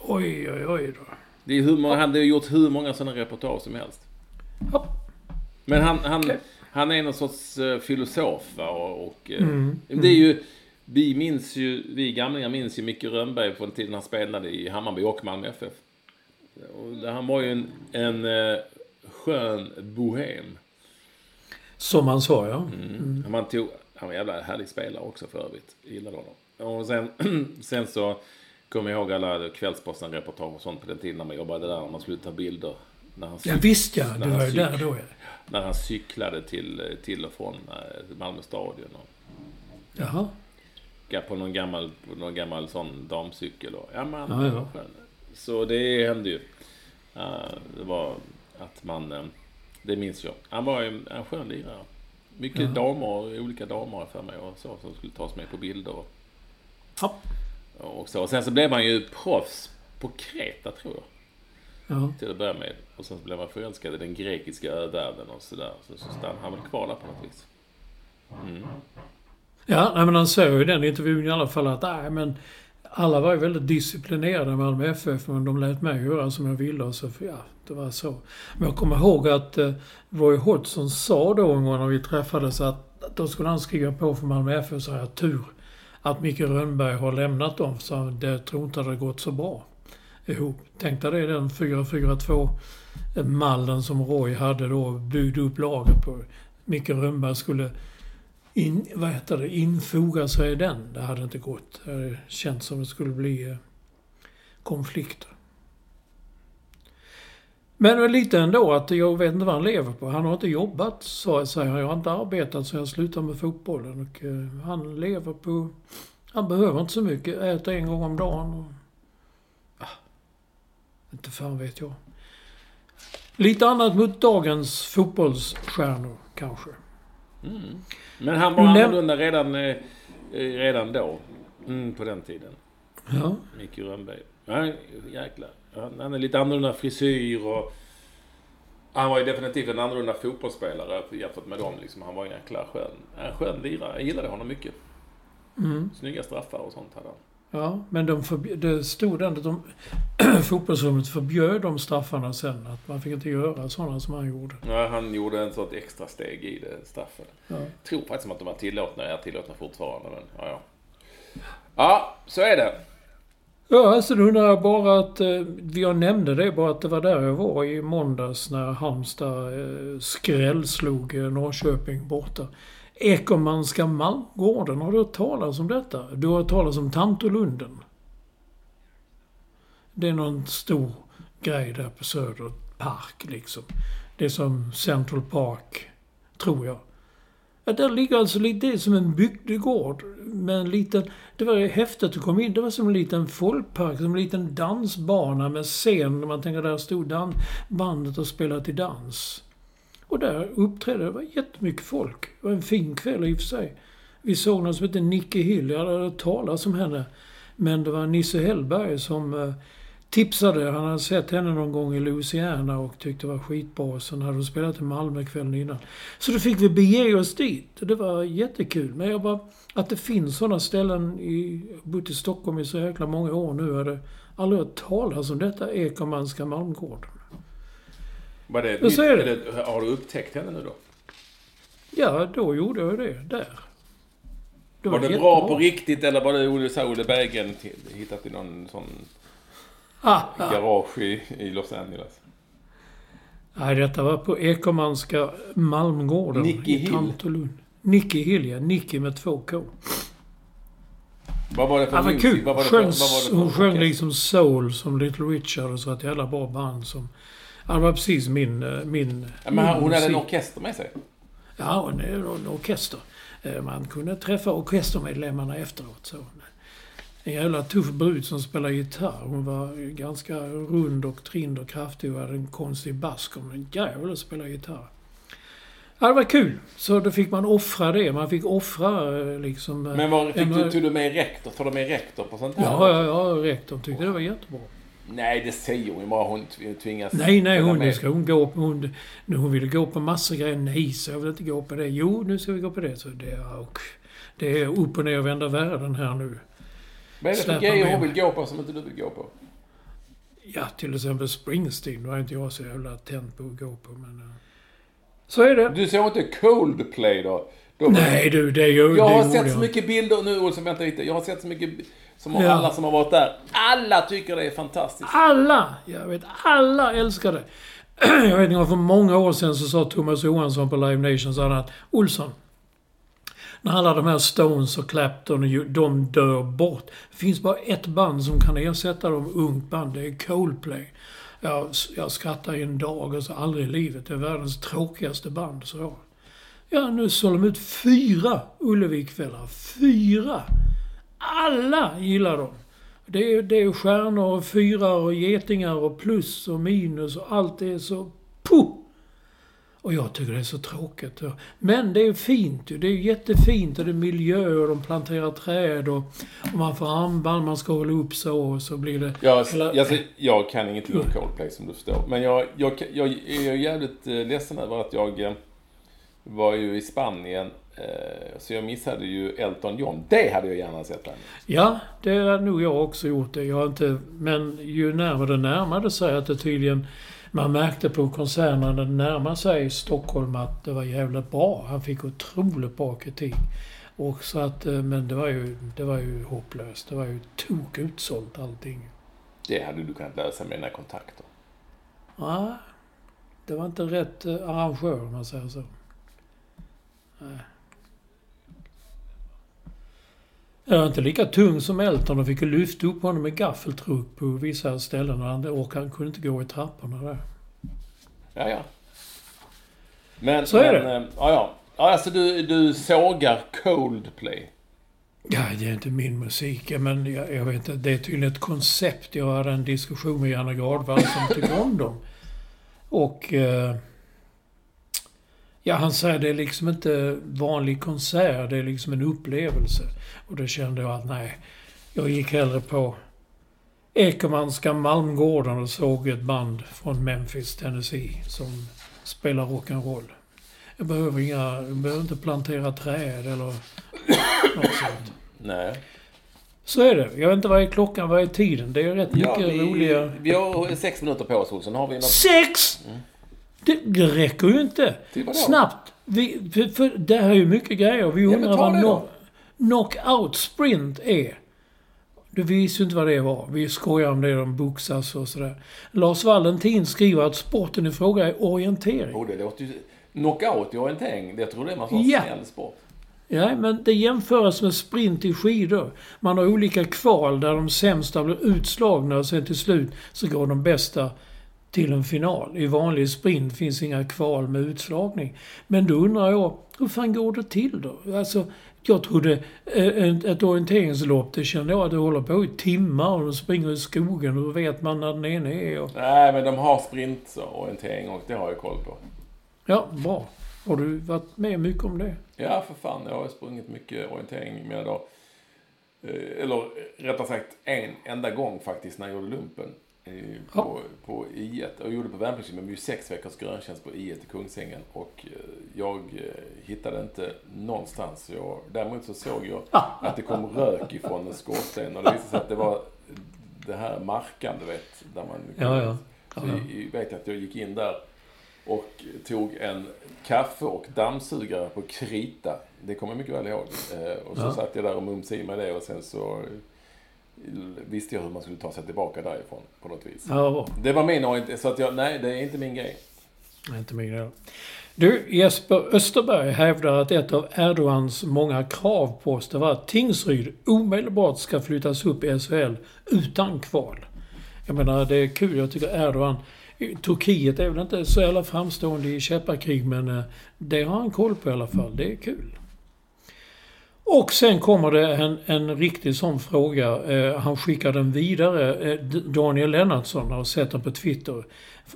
Oj, oj, oj då. Det är hur många, han hade gjort hur många sådana reportage som helst. Hopp. Men han, han, okay. Han är någon sorts uh, filosof och, och uh, mm. det är ju vi minns ju, vi gamlingar minns ju Micke Rönnberg från tiden han spelade i Hammarby och Malmö FF. Och han var ju en, en uh, skön bohem. Som han sa, ja. Mm. Mm. Tog, han var en jävla härlig spelare också för övrigt. Jag gillade honom. Och sen, <clears throat> sen så kommer jag ihåg alla Kvällsposten-reportage och sånt på den tiden när man jobbade där. När man skulle ta bilder. När han ja visst ja, det var ju där då ja när han cyklade till, till och från eh, Malmö stadion. Och Jaha. På någon gammal, på någon gammal sån damcykel. Och, ja, men, ja, ja. Så det hände ju. det var att man... Eh, det minns jag. Han var en, en skön lirare. Mycket ja. damer, olika damer för mig och så, som skulle tas med på bilder. Och, ja. och så. Och sen så blev han ju proffs på Kreta, tror jag. Ja. Till att börja med. Och sen så blev han förälskad i den grekiska övärlden och sådär. Så, så stannade han väl kvar där på något vis. Mm. Ja, nej, men han säger ju den intervjun i alla fall att nej, men alla var ju väldigt disciplinerade med Malmö FF, men de lät mig göra som jag ville. Och så, ja, det var så. Men jag kommer ihåg att eh, Roy Hodgson sa då en gång när vi träffades att, att då skulle han skriva på för Malmö FF så har jag tur att Micke Rönnberg har lämnat dem. Så det tror inte det gått så bra ihop. Tänk dig det den 4-4-2 eh, mallen som Roy hade då, byggde upp laget på. Micke Rönnberg skulle in, vad heter det, infoga sig i den. Det hade inte gått. Det hade känts som det skulle bli eh, konflikter. Men lite ändå att jag vet inte vad han lever på. Han har inte jobbat, säger han. Jag har inte arbetat så jag slutade med fotbollen. Och, eh, han lever på... Han behöver inte så mycket. Äter en gång om dagen. Och, ja, inte fan vet jag. Lite annat mot dagens fotbollsstjärnor kanske. Mm. Men han var annorlunda redan, eh, redan då. Mm, på den tiden. Ja. Micke Rönnberg. Jäklar. Han, han är lite annorlunda frisyr och... Han var ju definitivt en annorlunda fotbollsspelare jämfört med dem. Liksom. Han var en jäkla skön, en skön lirare. Jag gillade honom mycket. Mm. Snygga straffar och sånt hade han. Ja, men de förbj- det stod ändå att de, <clears throat> fotbollsrummet förbjöd de straffarna sen. Att man fick inte göra sådana som han gjorde. Ja, han gjorde en sorts extra steg i det straffen. Ja. Jag tror faktiskt att de var tillåtna, är tillåtna fortfarande. Men ja, ja. Ja, så är det. Ja, sen undrar jag bara att... Eh, jag nämnde det bara att det var där jag var i måndags när Halmstad eh, skrällslog Norrköping borta. Ekomanska Malmgården, har du hört talas om detta? Du har hört talas om Tantolunden? Det är någon stor grej där på Söder Park liksom. Det är som Central Park, tror jag. Ja, där ligger alltså lite, det är som en bygdegård med en liten... Det var häftigt att komma in. Det var som en liten folkpark, som en liten dansbana med scen. Man tänker där stod dan, bandet och spelade till dans. Och där uppträdde det var jättemycket folk. Det var en fin kväll i och för sig. Vi såg någon som hette Nicke Hill. Jag hade hört talas om henne. Men det var Nisse Hellberg som eh, tipsade. Han hade sett henne någon gång i Louisiana och tyckte det var skitbra. Sen hade hon spelat i Malmö kvällen innan. Så då fick vi bege oss dit. Det var jättekul. Men jag bara... Att det finns sådana ställen i... Jag har bott i Stockholm i så jäkla många år nu. Jag hade aldrig hört talas om detta Ekomanska Malmgården. Var det, det. eller har du upptäckt henne nu då? Ja, då gjorde jag det. Där. Det Var det jättebra. bra på riktigt eller var det Olle, så Olle Berggren hittat i någon sån Ah, ah. garage i, i Los Angeles? Nej, detta var på Ekomanska Malmgården Nicky i. Tantolund. Nicky Hill, ja. Nicky med två K. Vad var det för Ja, musik? kul. Vad var det för, Sjöng, vad var det för hon sjöng liksom soul som Little Richard och så ett jävla bra band som... Det var precis min... eh, min Ja, men hon hade en orkester med sig? Ja, hon är en orkester. Eh, Man kunde träffa orkestermedlemmarna efteråt. Så. En jävla tuff brud som spelar gitarr. Hon var ganska rund och trind och kraftig och hade en konstig bask. Men en jävel att spela gitarr. Ja, det var kul. Så då fick man offra det. Man fick offra eh, liksom... Men var, fick en- du, tog du med rektor? Tar du med rektor på sånt här? Ja, ja, ja. Rektorn tyckte det var jättebra. Nej, det säger hon ju bara. Hon tvingas... Nej, nej, hon, nu ska hon gå på... Hon, nu hon ville gå på massor grejer. Nej, så jag vill inte gå på det. Jo, nu ska vi gå på det. Så det, är- och, det är upp och ner och vända världen här nu. Vad är det för grejer hon vill gå på som inte du vill gå på? Ja, till exempel Springsteen var inte jag så jävla tänd på att gå på, men... eh, Så är det. Du såg inte Coldplay då? då Nej du, det gör Jag det har sett så mycket bilder nu, Olsson, vänta lite. Jag har sett så mycket... Som Ja. alla som har varit där. Alla tycker det är fantastiskt. Alla! Jag vet, alla älskar det. <clears throat> Jag vet inte, för många år sedan så sa Thomas Johansson på Live Nation så att Olsson, när alla de här Stones och Clapton de dör bort. Det finns bara ett band som kan ersätta dem, ungt band. Det är Coldplay. Jag, jag skrattar i en dag och så aldrig i livet. Det är världens tråkigaste band, så. Ja, nu såg de ut fyra Ullevikvällar. Fyra! Alla gillar dem. Det är, det är stjärnor och fyra och getingar och plus och minus och allt är så... Puh! Och jag tycker det är så tråkigt. Men det är fint ju. Det är jättefint och det är miljö och de planterar träd och, och man får armband man ska hålla upp så och så blir det... Jag, Hela- jag, jag kan ingenting om Coldplay som du förstår. Men jag, jag, jag är jävligt eh, ledsen över att jag eh, var ju i Spanien. Eh, Så jag missade ju Elton John. Det hade jag gärna sett där. Ja, det har nog jag också gjort det. Jag inte... Men ju närmare det närmade sig att det tydligen... Man märkte på konserten när det närmade sig Stockholm att det var jävligt bra. Han fick otroligt bra kritik. Och så att, eh, men det var ju, det var ju hopplöst. Det var ju tok utsålt allting. Det hade du kunnat lösa med dina kontakter. Ja, det var inte rätt eh, arrangör om man säger så. Nej. Jag var inte lika tung som Elton och fick ju lyfta upp honom med gaffeltruck på vissa ställen. Han, och han kunde inte gå i trapporna där. Ja, ja. Men, Så är men, det. eh, Ja, ja. ja alltså du, du sågar Coldplay. Ja, det är inte min musik. Men jag, jag vet inte. Det är tydligen ett koncept. Jag hade en diskussion med Janne Gradvall som tycker om dem. Och... Eh, ja, han säger det är liksom inte vanlig konsert. Det är liksom en upplevelse. Och då kände jag att nej. Jag gick hellre på Ekermanska Malmgården och såg ett band från Memphis, Tennessee som spelar rock'n'roll. Jag behöver inga... Jag behöver inte plantera träd eller något sånt. Nej. Så är det. Jag vet inte vad är klockan, vad är tiden? Det är rätt mycket Ja, vi, roliga... vi har sex minuter på oss, Olsson. Har vi något? Sex! Det, det räcker ju inte. Snabbt. Vi, för, för det här är ju mycket grejer. Vi undrar ta vad no, knockout sprint är. Du visste ju inte vad det var. Vi skojar om det, de boxas och sådär. Lars Valentin skriver att sporten i fråga är orientering. Oh, det låter ju... Knockout i orientering, det tror är någon sorts Ja. snäll sport. Ja, men det jämförs med sprint i skidor. Man har olika kval där de sämsta blir utslagna och sen till slut så går de bästa till en final. I vanlig sprint finns inga kval med utslagning. Men då undrar jag, hur fan går det till då? Alltså, jag trodde eh, ett, orienteringslopp, det kände jag att det håller på i timmar och de springer i skogen och då vet man när den ena är. Och, Nej, men de har sprintorientering och det har jag koll på. ja, bra. Har du varit med mycket om det? Ja, för fan. Jag har sprungit mycket orientering i mina dagar. Eh, Eller rättare sagt en enda gång faktiskt när jag gjorde lumpen. eh, På, på I1. Jag gjorde på värnplikten, men var ju sex veckors gröntjänst på I1 i Kungsängen. Och eh, jag eh, hittade inte någonstans. Jag, däremot så såg jag att det kom rök ifrån en skorsten. Och det visade sig att det var det här markan, du vet. Där man Ja, ja. Så jag, vet att jag gick in där och tog en kaffe och dammsugare på krita. Det kommer jag mycket väl ihåg. Eh, och så Ja. satt jag där och mumsade i mig det och sen så visste jag hur man skulle ta sig tillbaka därifrån på något vis. Ja. Det var min orientering, så att jag, nej det är inte min grej. Nej, inte min grej. Du, Jesper Österberg hävdar att ett av Erdogans många krav på oss det var att Tingsryd omedelbart ska flyttas upp i SHL utan kval. Jag menar, det är kul. Jag tycker Erdogan... Turkiet är väl inte så jävla framstående i käpparkrig, men eh, det har han koll på i alla fall. Det är kul. Och sen kommer det en, en riktig sån fråga. Eh, han skickar den vidare. Eh, Daniel Lennartsson har sett den på Twitter.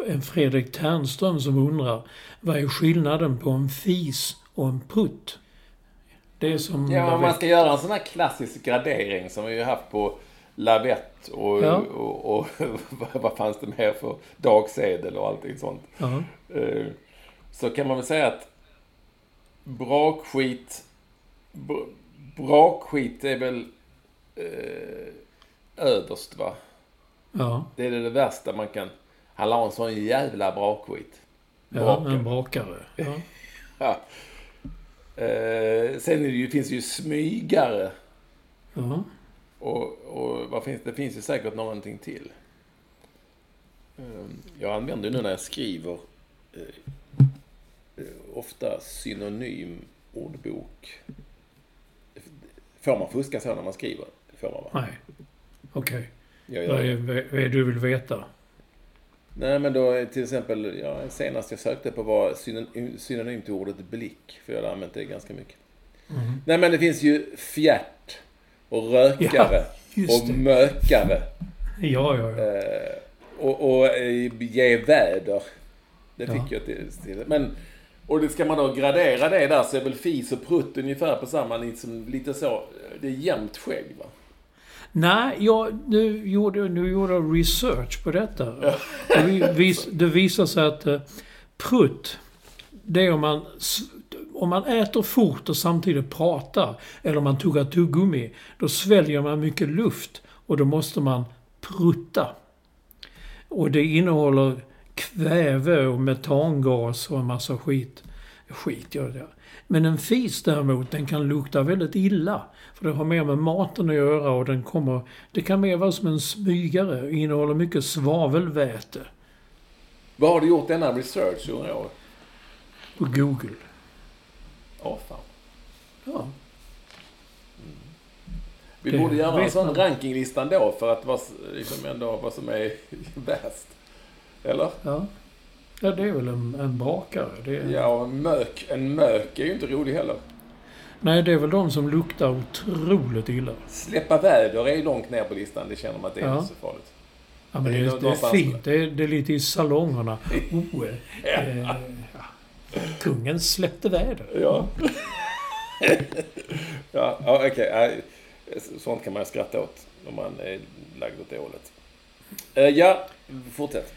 En Fredrik Ternström som undrar. Vad är skillnaden på en fis och en prutt? Det är som... Ja, om man ska göra en sån här klassisk gradering som vi har haft på lavett och, Ja. och, och <laughs> vad- fanns det mer för dagsedel och allting sånt. Ja. Eh, så kan man väl säga att brakskit... br- Brakskit är väl eh, överst va? Ja, Det är det värsta man kan... Han la en sån jävla brakskit. ja en brakare. Ja. <laughs> Ja. Eh, sen det ju, finns det ju smygare. Ja. Och, och vad finns, det finns ju säkert någonting till. Eh, Jag använder ju nu när jag skriver eh, eh, ofta synonym ordbok. Får man fuska så när man skriver? Det får man va? Nej. Okej. Jag Vad är, det. du vill veta? Nej men då till exempel, ja, senast jag sökte på var synonym, synonym till ordet blick. För jag har använt det ganska mycket. Mm. Nej men det finns ju fjärt och rökare just och det. mökare. Ja, ja, ja. Eh, och, och eh, ge väder. Det fick Ja. jag till, till. Men, och det ska man då gradera det där så är väl fis och prutt ungefär på samma, liksom, lite så. Det är jämnt skägg va? Nej, jag, nu, gjorde, nu gjorde jag research på detta. Det, vis, det visar sig att eh, prutt, det är om man, om man äter fort och samtidigt pratar, eller om man tuggar tuggummi, då sväljer man mycket luft och då måste man prutta. Och det innehåller kväve och metangas och en massa skit. Skit gör det. Men en fis däremot, den kan lukta väldigt illa. För det har mer med maten att göra och den kommer... Det kan mer vara som en smygare. Innehåller mycket svavelväte. Vad har du gjort denna research undrar jag? På Google. Åh fan. Ja. Vi Det borde göra en sån rankinglista ändå för att vara, liksom ändå vad som är <laughs> bäst. Eller? Ja. Ja, det är väl en, en brakare. Det är, Ja, och mök. En mök är ju inte rolig heller. Nej, det är väl de som luktar otroligt illa. Släppa väder är ju långt ner på listan. Det känner man att det är Ja. inte så farligt. Ja, men Det det, är det är fint. Det är, det är lite i salongerna. <laughs> Oh, eh, eh, ja. Kungen släppte väder. Ja. <laughs> ja, okej. nej. Sånt kan man skratta åt om man är lagd åt det hållet. Eh, ja, fortsätt.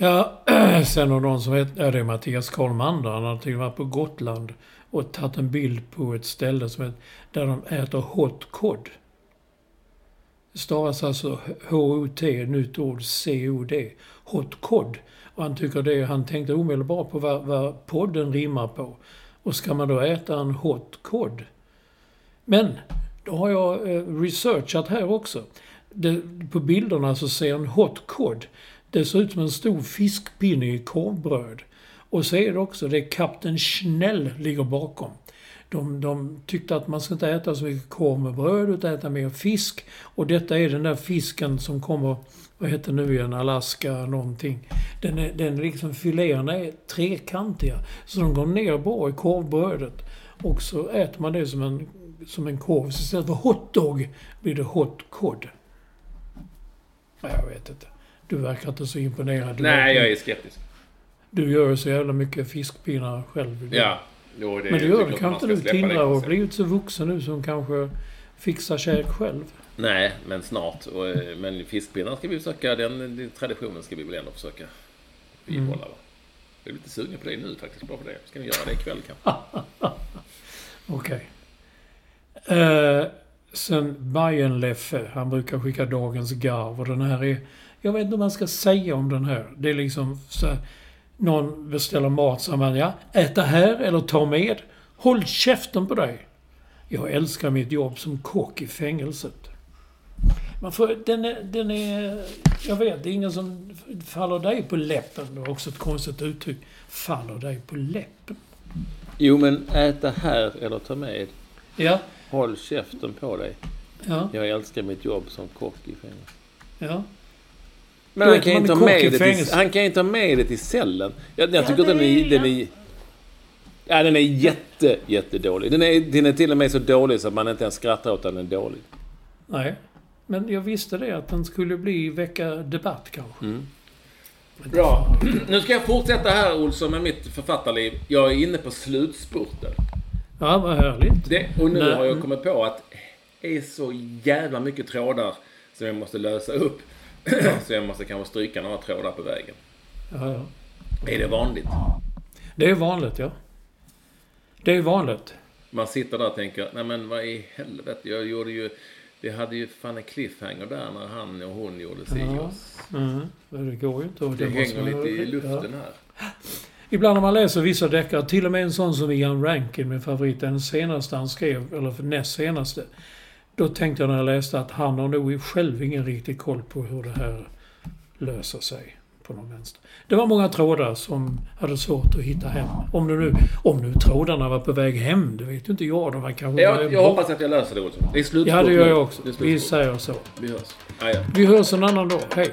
Ja, <clears throat> sen har de som heter, ja det är Mattias Karlmander, han har till och med varit på Gotland och tagit en bild på ett ställe som heter, där de äter hot cod. Det stavas alltså H-O-T, nytt ord, C-O-D. Hot cod. Och han tycker det, han tänkte omedelbart på vad, vad podden rimmar på. Och ska man då äta en hot cod? Men, då har jag eh, researchat här också. Det, på bilderna så ser en hot cod, det ser ut som en stor fiskpinne i korvbröd. Och så är det också, det är Kapten Schnell ligger bakom. De, de tyckte att man ska inte äta så mycket korv med bröd utan äta mer fisk. Och detta är den där fisken som kommer, vad heter nu igen, Alaska någonting. Den, är, den liksom filéerna är trekantiga. Så de går ner bra i korvbrödet. Och så äter man det som en, som en korv. Så istället för hotdog blir det hot cod. Jag vet inte. Du verkar inte så imponerad. Du Nej, verkar- jag är skeptisk. Du gör ju så jävla mycket fiskpinnar själv. Ja. Jo, det, Men är gör det. Kan man inte ska du släppa det Tindra och konceptet. blivit så vuxen nu som kanske fixar käk själv? Nej, men snart. Och, eh, men fiskpinnar ska vi försöka, den, den traditionen ska vi väl ändå försöka bibehålla. Mm. Jag är lite sugen på det nu faktiskt, bara för det. Ska vi göra det ikväll kanske? <laughs> Okej. Eh, sen Bajen-Leffe, han brukar skicka dagens garv och den här är... Jag vet inte vad man ska säga om den här. Det är liksom så här, Någon beställer mat så man ja, äta här eller ta med. Håll käften på dig. Jag älskar mitt jobb som kock i fängelset. Man får, den, är, den är... Jag vet, det är ingen som faller dig på läppen. Det var också ett konstigt uttryck. Faller dig på läppen. Jo, men äta här eller ta med. Ja, Håll käften på dig. ja, Jag älskar mitt jobb som kock i fängelse. ja. Men han vet, kan, är kock med det till, han kan ju ta med det till cellen. Jag, jag Ja, tycker att den är- den är... Ja, den är jätte, jättedålig. Den är, den är till och med så dålig så att man inte ens skrattar åt att den är dålig. Nej. Men jag visste det, att den skulle bli väcka debatt kanske. Mm. Bra. Nu ska jag fortsätta här, Olsson, med mitt författarliv. Jag är inne på slutspurten. Ja, vad härligt. Det, och nu Nej. har jag kommit på att det är så jävla mycket trådar som jag måste lösa upp. Så jag måste kanske stryka några trådar på vägen. Ja, ja. Är det vanligt? Det är vanligt, ja. Det är vanligt. Man sitter där och tänker, nej men vad i helvete, jag gjorde ju... Vi hade ju fan en cliffhanger där när han och hon gjorde si Ja. Mm. Det går ju inte. Det måste hänger lite i luften här. Ibland när man läser vissa deckare, till och med en sån som Ian Rankin, min favorit, den senaste han skrev, eller näst senaste. Då tänkte jag när jag läste att han har nog själv ingen riktig koll på hur det här löser sig på någon vänster. Det var många trådar som hade svårt att hitta hem. Om nu, om nu trådarna var på väg hem, det vet ju inte jag. De var kanske Jag, jag hoppas att jag löser det Olsson. Det är slutspurt Ja, det gör jag också. Vi säger så. Vi hörs. Ah, ja. Vi hörs en annan dag. Hej!